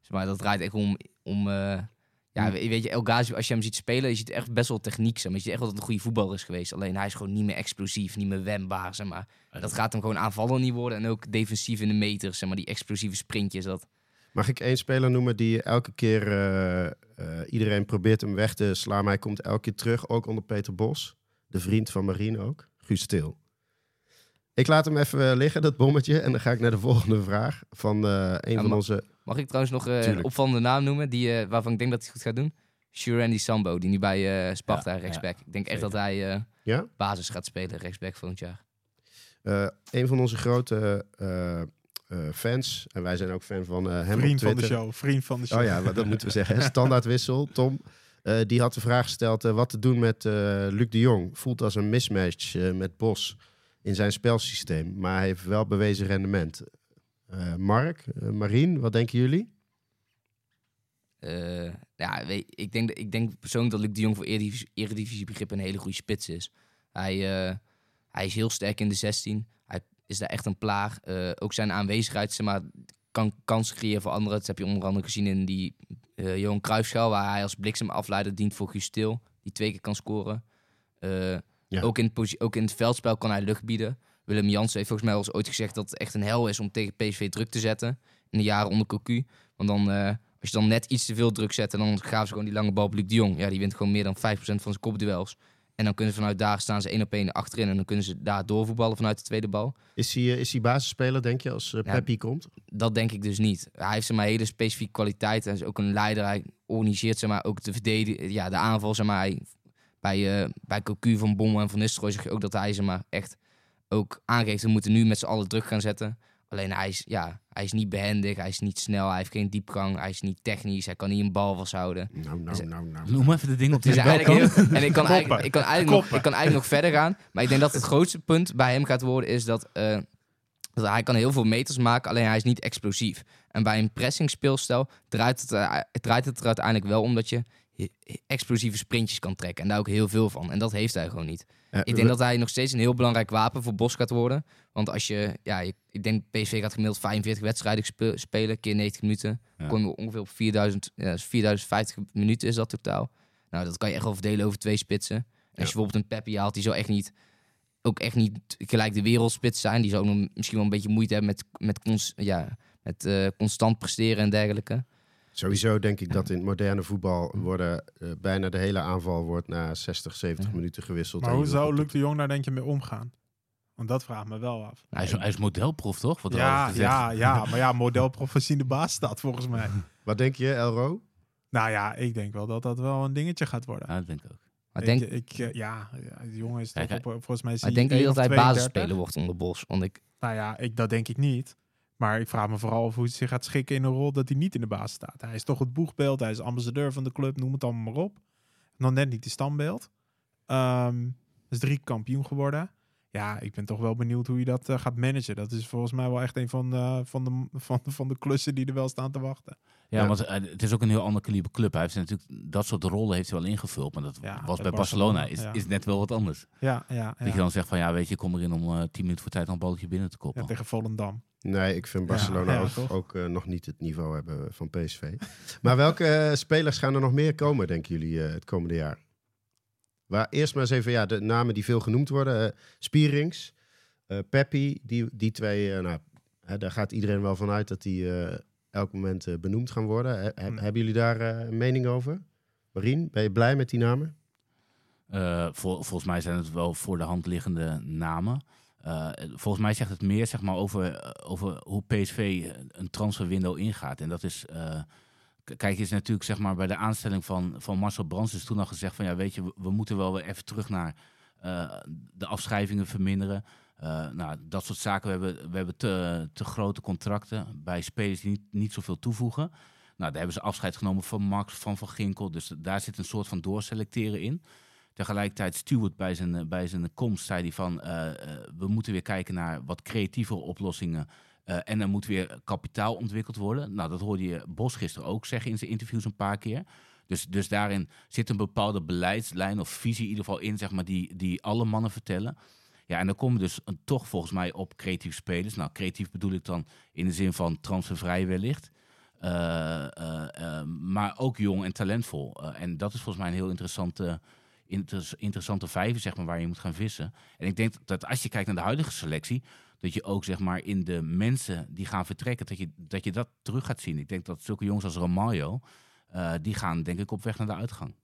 Dus maar dat draait echt om... om eh, ja, Hmm. we- weet je, El Ghazi, als je hem ziet spelen, je ziet echt best wel techniek. Zeg maar. Je ziet echt wel dat het een goede voetballer is geweest. Alleen hij is gewoon niet meer explosief, niet meer wendbaar. Zeg maar. Dat gaat hem gewoon aanvallen niet worden. En ook defensief in de meters, zeg maar, die explosieve sprintjes. Dat, mag ik één speler noemen die elke keer, eh, eh, iedereen probeert hem weg te slaan, maar hij komt elke keer terug, ook onder Peter Bos, de vriend van Marien ook, Guus Stil. Ik laat hem even eh, liggen, dat bommetje, en dan ga ik naar de volgende vraag van eh, een Ja, van maar- onze... Mag ik trouwens nog eh, een opvallende naam noemen, die, eh, waarvan ik denk dat hij het goed gaat doen? Shurandy Sambo, die nu bij eh, Sparta Ja, rechtsback. ik denk echt dat hij eh, Ja? basis gaat spelen, rechtsback volgend jaar. Eh, een van onze grote fans, en wij zijn ook fan van eh, hem Vriend op van de show, vriend van de show. Oh ja, dat moeten we zeggen. Standaardwissel, Tom. eh, die had de vraag gesteld eh, wat te doen met eh, Luc de Jong. Voelt als een mismatch eh, met Bos in zijn spelsysteem. Maar hij heeft wel bewezen rendement. Eh, Mark, eh, Marien, wat denken jullie? Eh, ja, weet, ik, denk, ik denk persoonlijk dat Luc de Jong voor eredivisie, eredivisiebegrip een hele goede spits is. Hij, eh, hij is heel sterk in de 16. Hij is daar echt een plaag. Eh, ook zijn aanwezigheid, zeg maar, kan kansen creëren voor anderen. Dat heb je onder andere gezien in die eh Johan Cruijffschaal, waar hij als bliksemafleider dient voor Guus Til, die twee keer kan scoren. Eh, Ja. ook, in het ook in het veldspel kan hij lucht bieden. Willem Jansen heeft volgens mij al eens ooit gezegd dat het echt een hel is om tegen PSV druk te zetten. In de jaren onder Cocu. Want dan, als je dan net iets te veel druk zet, en dan gaven ze gewoon die lange bal op Luc de Jong. Ja, die wint gewoon meer dan 5% van zijn kopduels. En dan kunnen ze vanuit daar staan ze één op één achterin. En dan kunnen ze daar doorvoetballen vanuit de tweede bal. Is hij, eh, is hij basisspeler, denk je, als eh, Ja. Peppi komt? Dat denk ik dus niet. Hij heeft zeg maar, hele specifieke kwaliteiten. Hij is ook een leider. Hij organiseert zeg maar, ook de, verdedig- ja, de aanval. Zeg maar. Hij- bij, eh bij Cocu van Bommel en Van Nistelrooy zeg je ook dat hij zeg maar, echt ook aangeeft... we moeten nu met z'n allen druk gaan zetten. Alleen hij is, ja, hij is niet behendig, hij is niet snel, hij heeft geen diepgang, hij is niet technisch, hij kan niet een bal vasthouden. Nou, nou, nou, nou. Noem even de dingen op Dus welkom. heel, en ik kan, eigenlijk, ik, kan eigenlijk nog, ik kan eigenlijk nog verder gaan. Maar ik denk dat het grootste punt bij hem gaat worden is dat, eh, dat hij kan heel veel meters maken, alleen hij is niet explosief. En bij een pressing speelstijl draait het, eh, draait het er uiteindelijk wel om dat je explosieve sprintjes kan trekken. En daar ook heel veel van. En dat heeft hij gewoon niet. Ik denk dat hij nog steeds een heel belangrijk wapen voor Bos gaat worden. Want als je, ja, je- ik denk PSV gaat gemiddeld 45 wedstrijden spe- spelen, keer 90 minuten. Ja. Kom je ongeveer op 4000, ja, dus 4050 minuten is dat totaal. Nou, dat kan je echt wel verdelen over twee spitsen. En als je bijvoorbeeld een Peppi haalt, die zou echt niet, ook echt niet gelijk de wereldspits zijn. Die zou ook nog misschien wel een beetje moeite hebben met, met, cons, ja, met eh, constant presteren en dergelijke. Sowieso denk ik dat in het moderne voetbal worden, eh, bijna de hele aanval wordt na 60, 70 Ja. minuten gewisseld. Maar hoe zou Luc de Jong daar denk je mee omgaan? Want dat vraagt me wel af. Hij is, hij is modelproef, toch? Wat Ja, is ja, ja, maar ja, modelprofessie de baas staat volgens mij. Wat denk je, Elro? Nou ja, ik denk wel dat dat wel een dingetje gaat worden. Ja, dat denk ik ook. Maar ik, denk, ik, eh, ja, die jongen is toch op, volgens mij is maar hij denk je niet 1 dat hij 32. basisspeler wordt onder Bos? Want ik, Nou ja, ik, dat denk ik niet. Maar ik vraag me vooral af hoe hij zich gaat schikken in een rol dat hij niet in de baas staat. Hij is toch het boegbeeld, hij is ambassadeur van de club, noem het allemaal maar op. Nog net niet die standbeeld. Ehm is drie kampioen geworden. Ja, ik ben toch wel benieuwd hoe je dat eh, gaat managen. Dat is volgens mij wel echt een van de, van, de, van, de, van de klussen die er wel staan te wachten. Ja, want eh, het is ook een heel ander kaliber club. Hij heeft natuurlijk dat soort rollen heeft hij wel ingevuld, maar dat Ja, was bij Barcelona, Barcelona, is, ja. is net wel wat anders. Ja, ja, Dat je dan zegt van ja, weet je, ik kom erin om eh, tien minuten voor tijd een balletje binnen te ja koppen. tegen Volendam. Nee, ik vind Barcelona ja, ook, ook eh, nog niet het niveau hebben van PSV. maar welke spelers gaan er nog meer komen, denken jullie, eh, het komende jaar? Waar eerst maar eens even ja, de namen die veel genoemd worden. eh, Spierings, eh Peppi, die, die twee, nou, hè, daar gaat iedereen wel van uit dat die eh, elk moment eh, benoemd gaan worden. He- he- Hmm. Hebben jullie daar eh, een mening over? Marien, ben je blij met die namen? Eh, vol- volgens mij zijn het wel voor de hand liggende namen. Eh, volgens mij zegt het meer zeg maar, over, over hoe PSV een transferwindow ingaat. En dat is. eh, kijk, is natuurlijk zeg maar, bij de aanstelling van, van Marcel Brands is toen al gezegd van ja, weet je, we, we moeten wel weer even terug naar eh, de afschrijvingen verminderen. Eh, nou, dat soort zaken. We hebben, we hebben te, te grote contracten bij spelers die niet, niet zoveel toevoegen. Nou, daar hebben ze afscheid genomen van Max, van Van Ginkel. Dus daar zit een soort van doorselecteren in. Tegelijkertijd Stewart bij zijn, eh, bij zijn komst zei hij van... eh, we moeten weer kijken naar wat creatievere oplossingen. en er moet weer kapitaal ontwikkeld worden. Nou, dat hoorde je Bos gisteren ook zeggen in zijn interviews een paar keer. Dus, dus daarin zit een bepaalde beleidslijn of visie in ieder geval in... Zeg maar, die, die alle mannen vertellen. Ja, en dan komen dus een, toch volgens mij op creatieve spelers. Nou, creatief bedoel ik dan in de zin van transfervrij wellicht. Eh, eh, eh, maar ook jong en talentvol. Eh, en dat is volgens mij een heel interessante, inter- interessante vijver zeg maar, waar je moet gaan vissen. En ik denk dat als je kijkt naar de huidige selectie, dat je ook zeg maar, in de mensen die gaan vertrekken, dat je dat, je dat terug gaat zien. Ik denk dat zulke jongens als Romario, eh, die gaan denk ik op weg naar de uitgang.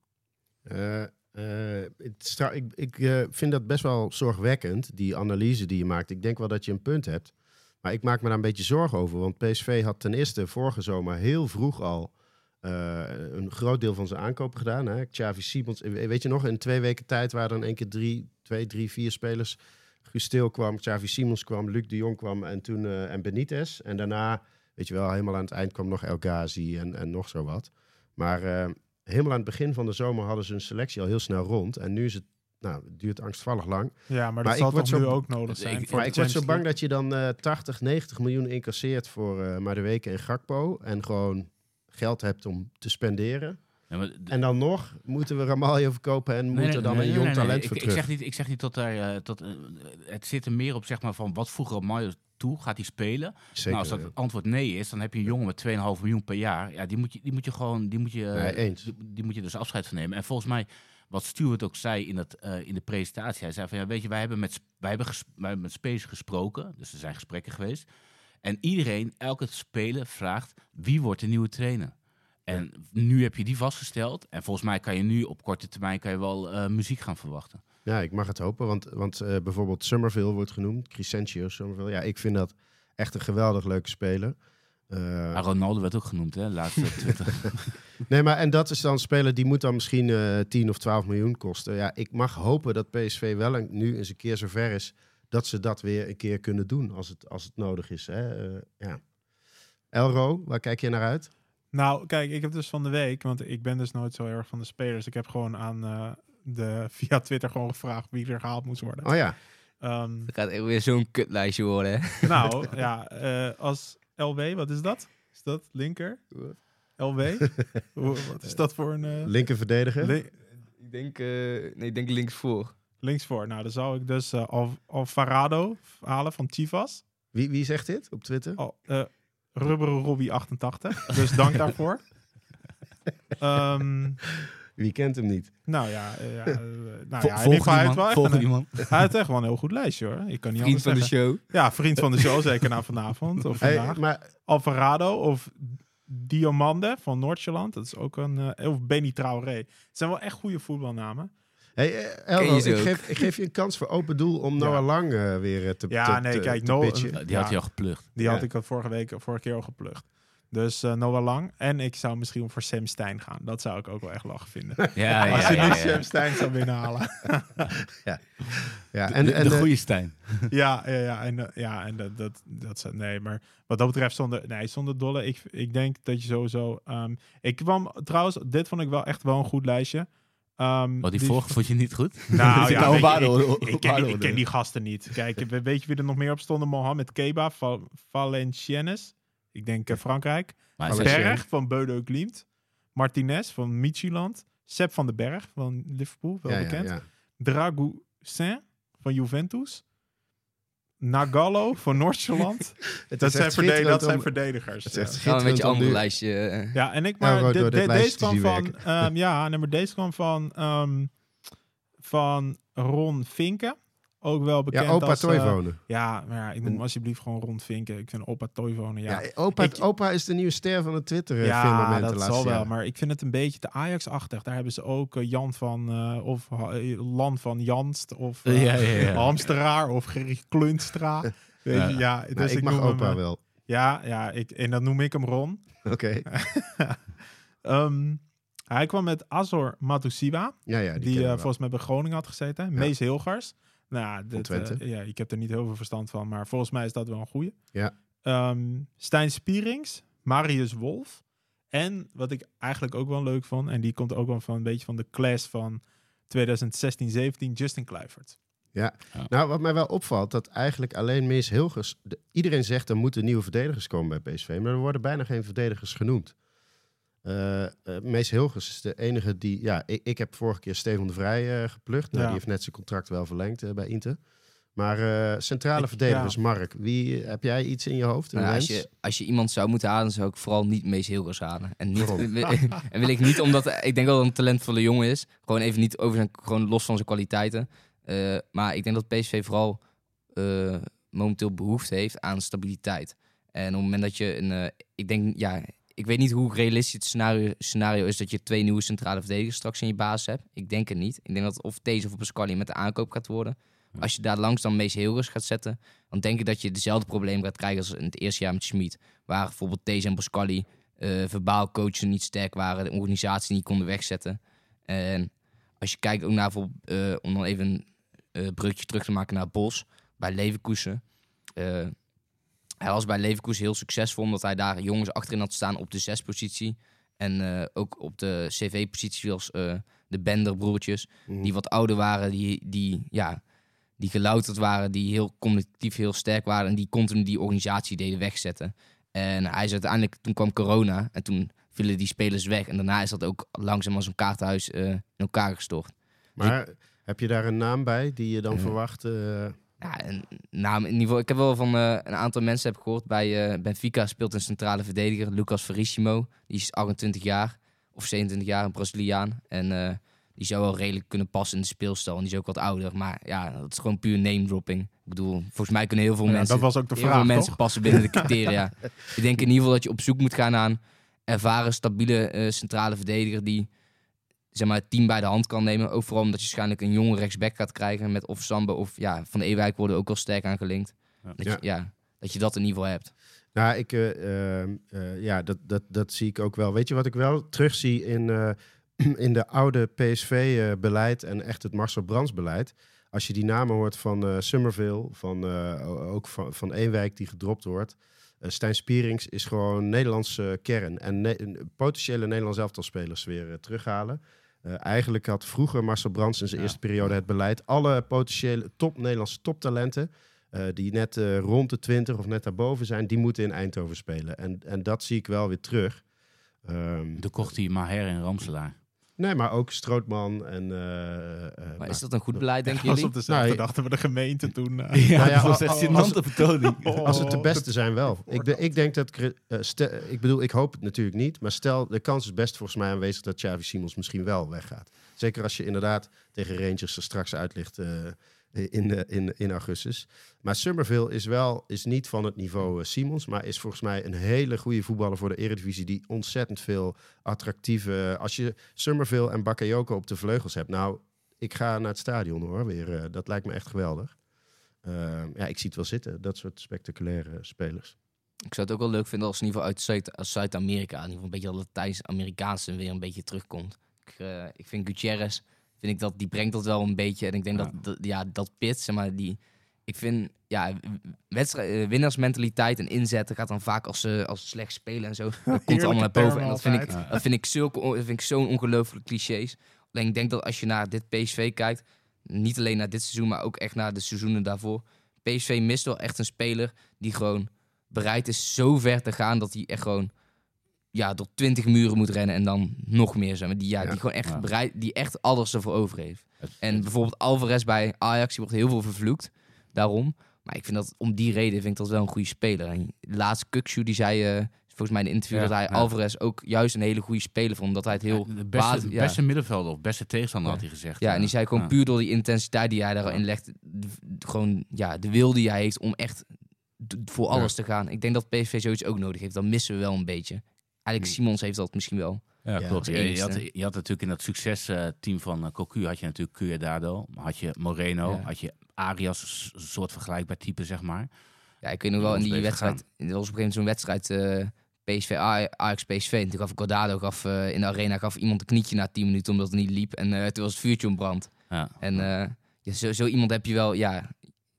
Eh, ik ik eh, vind dat best wel zorgwekkend, die analyse die je maakt. Ik denk wel dat je een punt hebt. Maar ik maak me daar een beetje zorgen over. Want PSV had ten eerste vorige zomer heel vroeg al eh, een groot deel van zijn aankopen gedaan. Hè? Xavi Simons, weet je nog, in twee weken tijd waren er in één keer drie, twee, drie, vier spelers. Guus Til kwam, Xavi Simons kwam, Luc de Jong kwam en toen en Benitez. En daarna, weet je wel, helemaal aan het eind kwam nog El Ghazi en, en nog zo wat. Maar helemaal aan het begin van de zomer hadden ze hun selectie al heel snel rond. En nu is het, nou, het duurt angstvallig lang. Ja, maar, Maar dat ik zal word toch zo- nu ook nodig zijn. ik- voor maar de ik word zo bang dat je dan eh 80, 90 miljoen incasseert voor eh maar de weken en Gakpo. En gewoon geld hebt om te spenderen. Ja, En dan nog moeten we Ramaljo verkopen en Nee, moet nee, er dan nee, een jong talent voor ik terug. zeg niet, ik zeg niet dat daar, eh, dat, eh, het zit er meer op zeg maar van wat voegen Romario toe, gaat hij spelen? Zeker. nou, als dat het antwoord nee is, dan heb je een jongen met 2,5 miljoen per jaar. Ja, die moet je, die moet je gewoon, die moet je, Nee, eens. Die, die moet je dus afscheid van nemen. En volgens mij, wat Stuart ook zei in, het, eh, in de presentatie, hij zei van ja, weet je, wij hebben met, wij hebben, ges, wij hebben met spelers gesproken, dus er zijn gesprekken geweest. En iedereen, elke speler vraagt wie wordt de nieuwe trainer. En nu heb je die vastgesteld. En volgens mij kan je nu op korte termijn kan je wel eh, muziek gaan verwachten. Ja, ik mag het hopen. Want, want eh, bijvoorbeeld Summerville wordt genoemd. Crescentio Summerville. Ja, ik vind dat echt een geweldig leuke speler. Ah, Ronaldo werd ook genoemd, hè? Laatst op Twitter. Nee, maar en dat is dan een speler die moet dan misschien eh 10 of 12 miljoen kosten. Ja, ik mag hopen dat PSV wel een, nu eens een keer zover is dat ze dat weer een keer kunnen doen als het, als het nodig is. Hè? Ja. Elro, waar kijk je naar uit? Nou, kijk, ik heb dus van de week, want ik ben dus nooit zo erg van de spelers. Ik heb gewoon aan eh, de, via Twitter gewoon gevraagd wie er gehaald moest worden. Oh ja, Ehm, Het gaat weer zo'n kutlijstje worden. hè. nou, ja, eh, als LW, wat is dat? Is dat linker? LW. Wat is dat voor een... eh, Linker verdediger. li- Ik denk, eh, nee, ik denk linksvoor. linksvoor. Nou, dan zou ik dus eh, Al Alvarado halen van Chivas. Wie, wie zegt dit op Twitter? Eh, Rubberen Robbie 88. Dus dank daarvoor. Ehm, Wie kent hem niet? nou ja, eh, ja, eh, nou ja die wel die man. hij heeft echt wel een heel goed lijstje hoor. Ik kan niet Vriend van de show. Ja, vriend van de show, zeker na vanavond of Hey, vandaag. maar Alvarado of Diomande van Noordjylland. Dat is ook een... eh, of Benny Traoré. Het zijn wel echt goede voetbalnamen. Hey, eh, je ik geef, ik geef je een kans voor open doel om Ja. Noah Lang eh, weer eh, te, Ja, te, nee, kijk, te. Die had Ja. hij al geplukt. Die had Ja. ik al vorige week, vorige keer al geplukt. Dus eh, Noah Lang. En ik zou misschien voor Sam Stein gaan. Dat zou ik ook wel echt lachen vinden. Ja, ja, Als ja. je ja, nu ja. Sam Stein zou binnenhalen. Ja, De, en, de, en, de goede Stijn. ja, ja, ja, en, ja, en dat, dat, dat zou- nee, maar wat dat betreft zonder, nee, zonder dolle, ik, ik denk dat je sowieso, ehm, ik kwam trouwens, dit vond ik wel echt wel een goed lijstje. Ehm, Wat die vorige vond je niet goed? Nou ja, ik, ik, ken, die- waarde- ik ken die gasten niet. Kijk, we- weet je wie er nog meer op stonden? Mohamed Keba van Valenciennes. Ik denk eh, Frankrijk. Maar Berg van Bodo Glimt. Martinez van Midtjylland. Sepp van den Berg van Liverpool, wel ja, bekend. ja. Dragoussin van Juventus. Nagallo van Noord-Jylland. Het dat, zijn verde- dat schitterend zijn om- verdedigers. Het is echt ja. Gaan we met je schitterend om andere nu- lijstje. eh, Ja, en ik maar maar de- de- lijstje deze kwam van ehm, ja, maar deze kwam van ehm, van Ron Vinken, ook wel bekend Ja, opa als eh, ja, maar ja, ik En- hem alsjeblieft gewoon Ron Vinken. Ik vind opa Toivonen ja. Ja, opa, Ik- opa is de nieuwe ster van het Twitter eh, Ja, dat zal wel. Maar ik vind het een beetje te Ajax-achtig. Daar hebben ze ook eh, Jan van... of uh, Lan van Janst. Of. Hamsteraar. Of. Weet Ja. je, ja. Nou, Dus ik mag hem, opa wel. Ja, ja ik, en dan noem ik hem Ron. Oké. Ehm, hij kwam met Azor Matusiwa. Ja, ja, die, volgens mij bij Groningen had gezeten. Mees Hilgers. Nou, dit, Twente. eh, ja, ik heb er niet heel veel verstand van. Maar volgens mij is dat wel een goeie. Ja. Ehm, Stijn Spierings. Marius Wolf. En wat ik eigenlijk ook wel leuk vond. En die komt ook wel van een beetje van de class van 2016-17. Justin Kluivert. Nou, wat mij wel opvalt, dat eigenlijk alleen Mees Hilgers... de- iedereen zegt er moeten nieuwe verdedigers komen bij PSV, maar er worden bijna geen verdedigers genoemd. Eh eh, Mees Hilgers is de enige die... Ja, ik, ik heb vorige keer Steven de Vrij eh, geplukt. Nou, Ja. Die heeft net zijn contract wel verlengd bij Inter. Maar eh, centrale verdedigers, Mark, wie, heb jij iets in je hoofd? Nou, als, je, als je iemand zou moeten halen, zou ik vooral niet Mees Hilgers halen. En, niet, en wil ik niet, omdat ik denk wel dat een talentvolle jongen is. Gewoon even niet over zijn, gewoon los van zijn kwaliteiten. Eh, maar ik denk dat PSV vooral eh, momenteel behoefte heeft aan stabiliteit. En op het moment dat je een, eh, ik denk, ja, ik weet niet hoe realistisch het scenario, scenario is dat je twee nieuwe centrale verdedigers straks in je basis hebt. Ik denk het niet. Ik denk dat of deze of Pascali met de aankoop gaat worden. Als je daar langs dan Mees Hilgers gaat zetten, dan denk ik dat je dezelfde probleem gaat krijgen als in het eerste jaar met Schmid. Waar bijvoorbeeld deze en Pascali eh verbaal coachen niet sterk waren, de organisatie niet konden wegzetten. En als je kijkt ook naar eh, om dan even een eh brugje terug te maken naar Bos bij Leverkusen. Hij was bij Leverkusen heel succesvol omdat hij daar jongens achterin had staan op de zespositie. En eh, ook op de CV-positie zoals eh, de Bender-broertjes Mhm. die wat ouder waren, die, die, ja, die gelouterd waren, die heel communicatief heel sterk waren en die continu die organisatie deden wegzetten. En hij is uiteindelijk, toen kwam corona en toen vielen die spelers weg. En daarna is dat ook langzaam als een kaartenhuis eh, in elkaar gestort. Maar heb je daar een naam bij die je dan verwacht? Ja, en naam, in ieder geval, ik heb wel van eh, een aantal mensen heb gehoord. Bij eh, Benfica speelt een centrale verdediger, Lucas Verissimo. Die is 28 jaar of 27 jaar, een Braziliaan. En eh, die zou wel redelijk kunnen passen in de speelstijl. En die is ook wat ouder. Maar ja, dat is gewoon puur name dropping. Ik bedoel, volgens mij kunnen heel veel Ja, mensen, dat was ook de heel veel vraag, mensen passen binnen de criteria. ik denk in ieder geval dat je op zoek moet gaan naar een ervaren, stabiele centrale verdediger die zeg maar, het team bij de hand kan nemen. Ook vooral omdat je waarschijnlijk een jonge rechtsback gaat krijgen met of Sambe of ja, Van Ewijk worden ook wel sterk aangelinkt. Ja. Dat, Ja. Je, ja, dat je dat in ieder geval hebt. Nou, ik, eh, ehm, eh, ja, dat, dat, dat zie ik ook wel. Weet je wat ik wel terugzie in, eh, in de oude PSV-beleid en echt het Marcel Brands-beleid? Als je die namen hoort van eh Summerville, van, eh, ook van, van Eenwijk die gedropt wordt. Eh Stijn Spierings is gewoon Nederlandse kern. En ne- potentiële Nederlands elftalspelers weer eh, terughalen. Eh, eigenlijk had vroeger Marcel Brands in zijn Ja. eerste periode het beleid. Alle potentiële top Nederlandse toptalenten die net rond de 20 of net daarboven zijn, die moeten in Eindhoven spelen. En, en dat zie ik wel weer terug. Ehm, De kocht hij Maher en Ramselaar. Nee, maar ook Strootman en... eh, eh, Maar nou, is dat een goed beleid, denken was jullie? op dezelfde Nou, dag dat we de gemeente toen... eh, Nou ja, dat was echt als- een gênante vertoning. Als het de Oh, beste zijn wel. Ik, de- ik denk dat... Ik bedoel, ik hoop het natuurlijk niet. Maar stel, de kans is best volgens mij aanwezig dat Xavi Simons misschien wel weggaat. Zeker als je inderdaad tegen Rangers er straks uit ligt eh, in, eh, in, in augustus. Maar Summerville is wel is niet van het niveau eh, Simons. Maar is volgens mij een hele goede voetballer voor de Eredivisie. Die ontzettend veel attractieve... Als je Summerville en Bakayoko op de vleugels hebt. Nou, ik ga naar het stadion hoor. Weer, eh, dat lijkt me echt geweldig. Ehm, ja, ik zie het wel zitten, dat soort spectaculaire spelers. Ik zou het ook wel leuk vinden als in ieder geval uit Zuid-Amerika, in ieder geval een beetje Latijns-Amerikaanse weer een beetje terugkomt. Ik, eh, ik vind Gutierrez, vind ik dat, die brengt dat wel een beetje. En ik denk Ja. dat, dat, ja, dat pit, zeg maar, die, ik vind, ja, wedstrijd, eh, winnaarsmentaliteit en inzetten gaat dan vaak als ze, als slecht spelen en zo. Dat komt allemaal naar boven. En dat vind ik, dat vind ik, zulke, dat vind ik zo'n ongelooflijk clichés. Alleen ik denk dat als je naar dit PSV kijkt, niet alleen naar dit seizoen, maar ook echt naar de seizoenen daarvoor. PSV mist wel echt een speler die gewoon bereid is zo ver te gaan dat hij echt gewoon ja, door 20 muren moet rennen en dan nog meer zijn. Die, ja, Ja. die gewoon echt Ja. bereid, die echt alles ervoor over heeft. En bijvoorbeeld Alvarez bij Ajax, die wordt heel veel vervloekt daarom. Maar ik vind dat om die reden vind ik dat wel een goede speler. En laatst Kukshu die zei eh, volgens mij in een interview Ja, dat hij. Alvarez ook juist een hele goede speler vond, omdat hij het heel de beste, baat- beste middenvelder of beste tegenstander had hij gezegd. Ja, en die zei gewoon puur door die intensiteit die hij daarin legt. Gewoon ja, de wil die hij heeft om echt voor alles te gaan. Ik denk dat PSV zoiets ook nodig heeft. Dat missen we wel een beetje. Eigenlijk Simons heeft dat misschien wel. Ja, Ja, klopt. Je, je, had, je had natuurlijk in dat succesteam van uh, Cocu had je natuurlijk Cuidado, had je Moreno, Ja. had je Arias, een soort vergelijkbaar type, zeg maar. Ja, ik weet nog wel in die wedstrijd. Er was op een gegeven moment zo'n wedstrijd. eh, PSV, Aj- Ajax, PSV. En toen gaf Guardado gaf, eh, in de arena gaf iemand een knietje na 10 minuten omdat het niet liep. En eh, toen was het vuurtje ontbrand. Ja. En eh, ja, zo, zo iemand heb je wel, ja,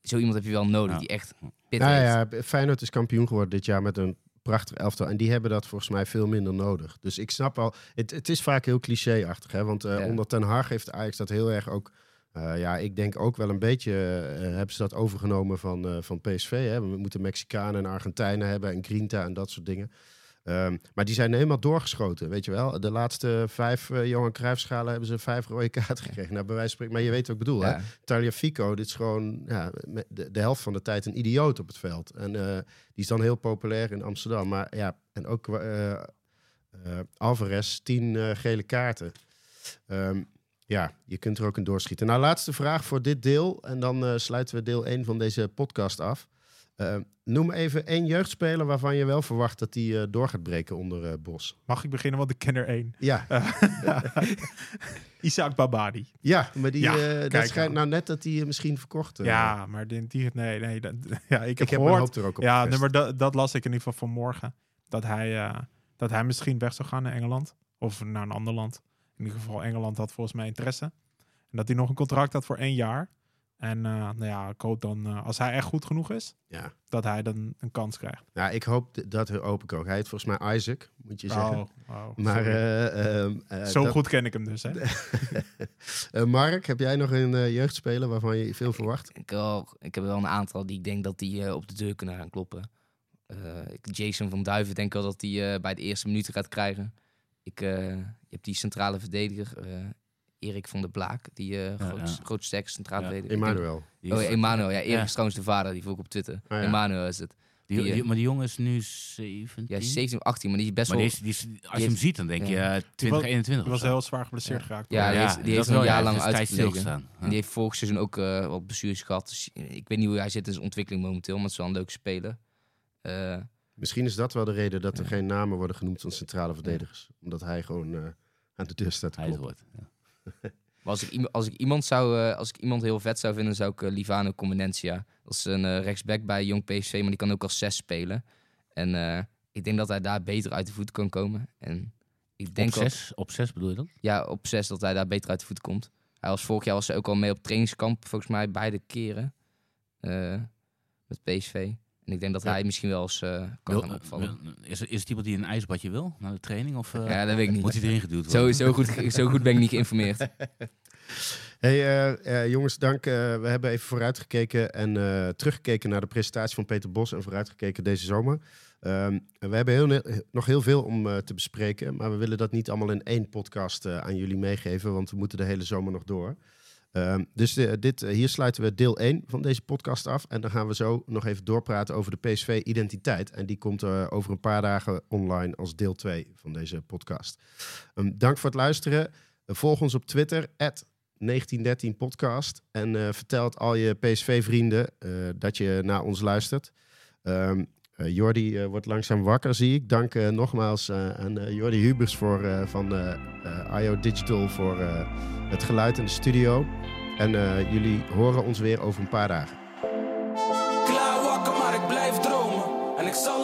zo iemand heb je wel nodig Ja. die echt pit Nou heeft. ja, Feyenoord is kampioen geworden dit jaar met een prachtig elftal. En die hebben dat volgens mij veel minder nodig. Dus ik snap al, het, het is vaak heel cliché-achtig. Hè? Want Ja. onder Ten Hag heeft Ajax dat heel erg ook... eh, ja, ik denk ook wel een beetje eh, hebben ze dat overgenomen van, van PSV. Hè? We moeten Mexicanen en Argentijnen hebben en Grinta en dat soort dingen. Ehm, maar die zijn helemaal doorgeschoten, weet je wel. De laatste vijf uh, Johan Cruijffschalen hebben ze vijf rode kaarten gekregen. Nou, bij wijze van spreken. Maar je weet wat ik bedoel, hè? Ja. Taliafico, dit is gewoon ja, de, de helft van de tijd een idioot op het veld. En eh, die is dan heel populair in Amsterdam. Maar ja, en ook eh, eh, Alvarez, tien eh, gele kaarten. Ehm, ja, je kunt er ook een doorschieten. Nou, laatste vraag voor dit deel. En dan eh, sluiten we deel 1 van deze podcast af. Uh, noem even één jeugdspeler waarvan je wel verwacht dat die uh, door gaat breken onder uh, Bos. Mag ik beginnen, want ik ken er één. Ja. Isaac Babadi. Ja, maar die, Ja, dat schijnt nou. nou net dat die misschien verkocht. ja, maar die, die nee, nee. Dat, ja, ik heb ik heb gehoord. er ook op. ja, nee, maar dat, dat las ik in ieder geval vanmorgen. Dat hij, dat hij misschien weg zou gaan naar Engeland. Of naar een ander land. In ieder geval, Engeland had volgens mij interesse. En dat hij nog een contract had voor één jaar. En uh, nou ja, ik hoop dan, uh, als hij echt goed genoeg is, ja. dat hij dan een kans krijgt. Ja, ik hoop dat hoop ik ook. Hij heet volgens mij Isaac, moet je zeggen. Oh, oh, maar uh, zo goed ken ik hem dus. Hè? Eh, Mark, heb jij nog een uh, jeugdspeler waarvan je veel verwacht? Ik, wel, ik heb wel een aantal die ik denk dat die uh, op de deur kunnen gaan kloppen. Uh, Jason van Duiven denk wel dat hij uh, bij de eerste minuten gaat krijgen. Ik uh, je hebt die centrale verdediger, Erik van der Blaak, die uh, ja, groot, ja. groot centrale ja. verdediger. Emmanuel. Oh, Emmanuel. Ja, Erik ja. is trouwens de vader, die volg ik op Twitter. Ah, ja. Emmanuel is het. Die, die, maar die jongen is nu 17? Ja, 17 of 18, maar die is best maar wel... Die is, die is, als je hem ziet, dan denk je uh, 2021 Die was heel zwaar geblesseerd geraakt. Ja, die heeft, die heeft een jaar lang uitgelegen. En die heeft vorig seizoen ook uh, wat blessures gehad. Dus ik weet niet hoe hij zit in zijn ontwikkeling momenteel, maar het is wel een leuke speler. Uh, Misschien is dat wel de reden dat er geen namen worden genoemd van centrale verdedigers. Omdat hij gewoon uh, aan de deur staat te kloppen. Wordt, ja. Maar als ik, als ik iemand zou, uh, als ik iemand heel vet zou vinden, zou ik uh, Livano Comenentia. Dat is een uh, rechtsback bij Jong PSV, maar die kan ook als zes spelen. En ik denk dat hij daar beter uit de voet kan komen. En ik denk op zes, op zes bedoel je dat? Ja, op zes dat hij daar beter uit de voet komt. Hij was vorig jaar was hij ook al mee op trainingskamp, volgens mij beide keren met PSV. En ik denk dat ja. hij misschien wel eens uh, kan wil, gaan opvallen. Wil, is, is het iemand die een ijsbadje wil naar de training? Of, uh, ja, dat weet ik niet. Moet hij erin geduwd worden? Zo, zo, goed, zo goed ben ik niet geïnformeerd. Hey uh, jongens, dank. we hebben even vooruitgekeken en teruggekeken naar de presentatie van Peter Bos en vooruitgekeken deze zomer. Ehm, we hebben heel, nog heel veel om eh, te bespreken, maar we willen dat niet allemaal in één podcast eh, aan jullie meegeven, want we moeten de hele zomer nog door. Ehm, dus eh, dit, eh, hier sluiten we deel 1 van deze podcast af. En dan gaan we zo nog even doorpraten over de PSV-identiteit. En die komt eh, over een paar dagen online als deel 2 van deze podcast. Ehm, dank voor het luisteren. Volg ons op Twitter, 1913podcast. En eh, vertel al je PSV-vrienden dat je naar ons luistert. Ehm eh, Jordi eh, wordt langzaam wakker, zie ik. Dank eh, nogmaals aan Jordi Hubers voor, van IO Digital voor het geluid in de studio. En jullie horen ons weer over een paar dagen. Klaar wakker, maar ik blijf dromen. En ik zal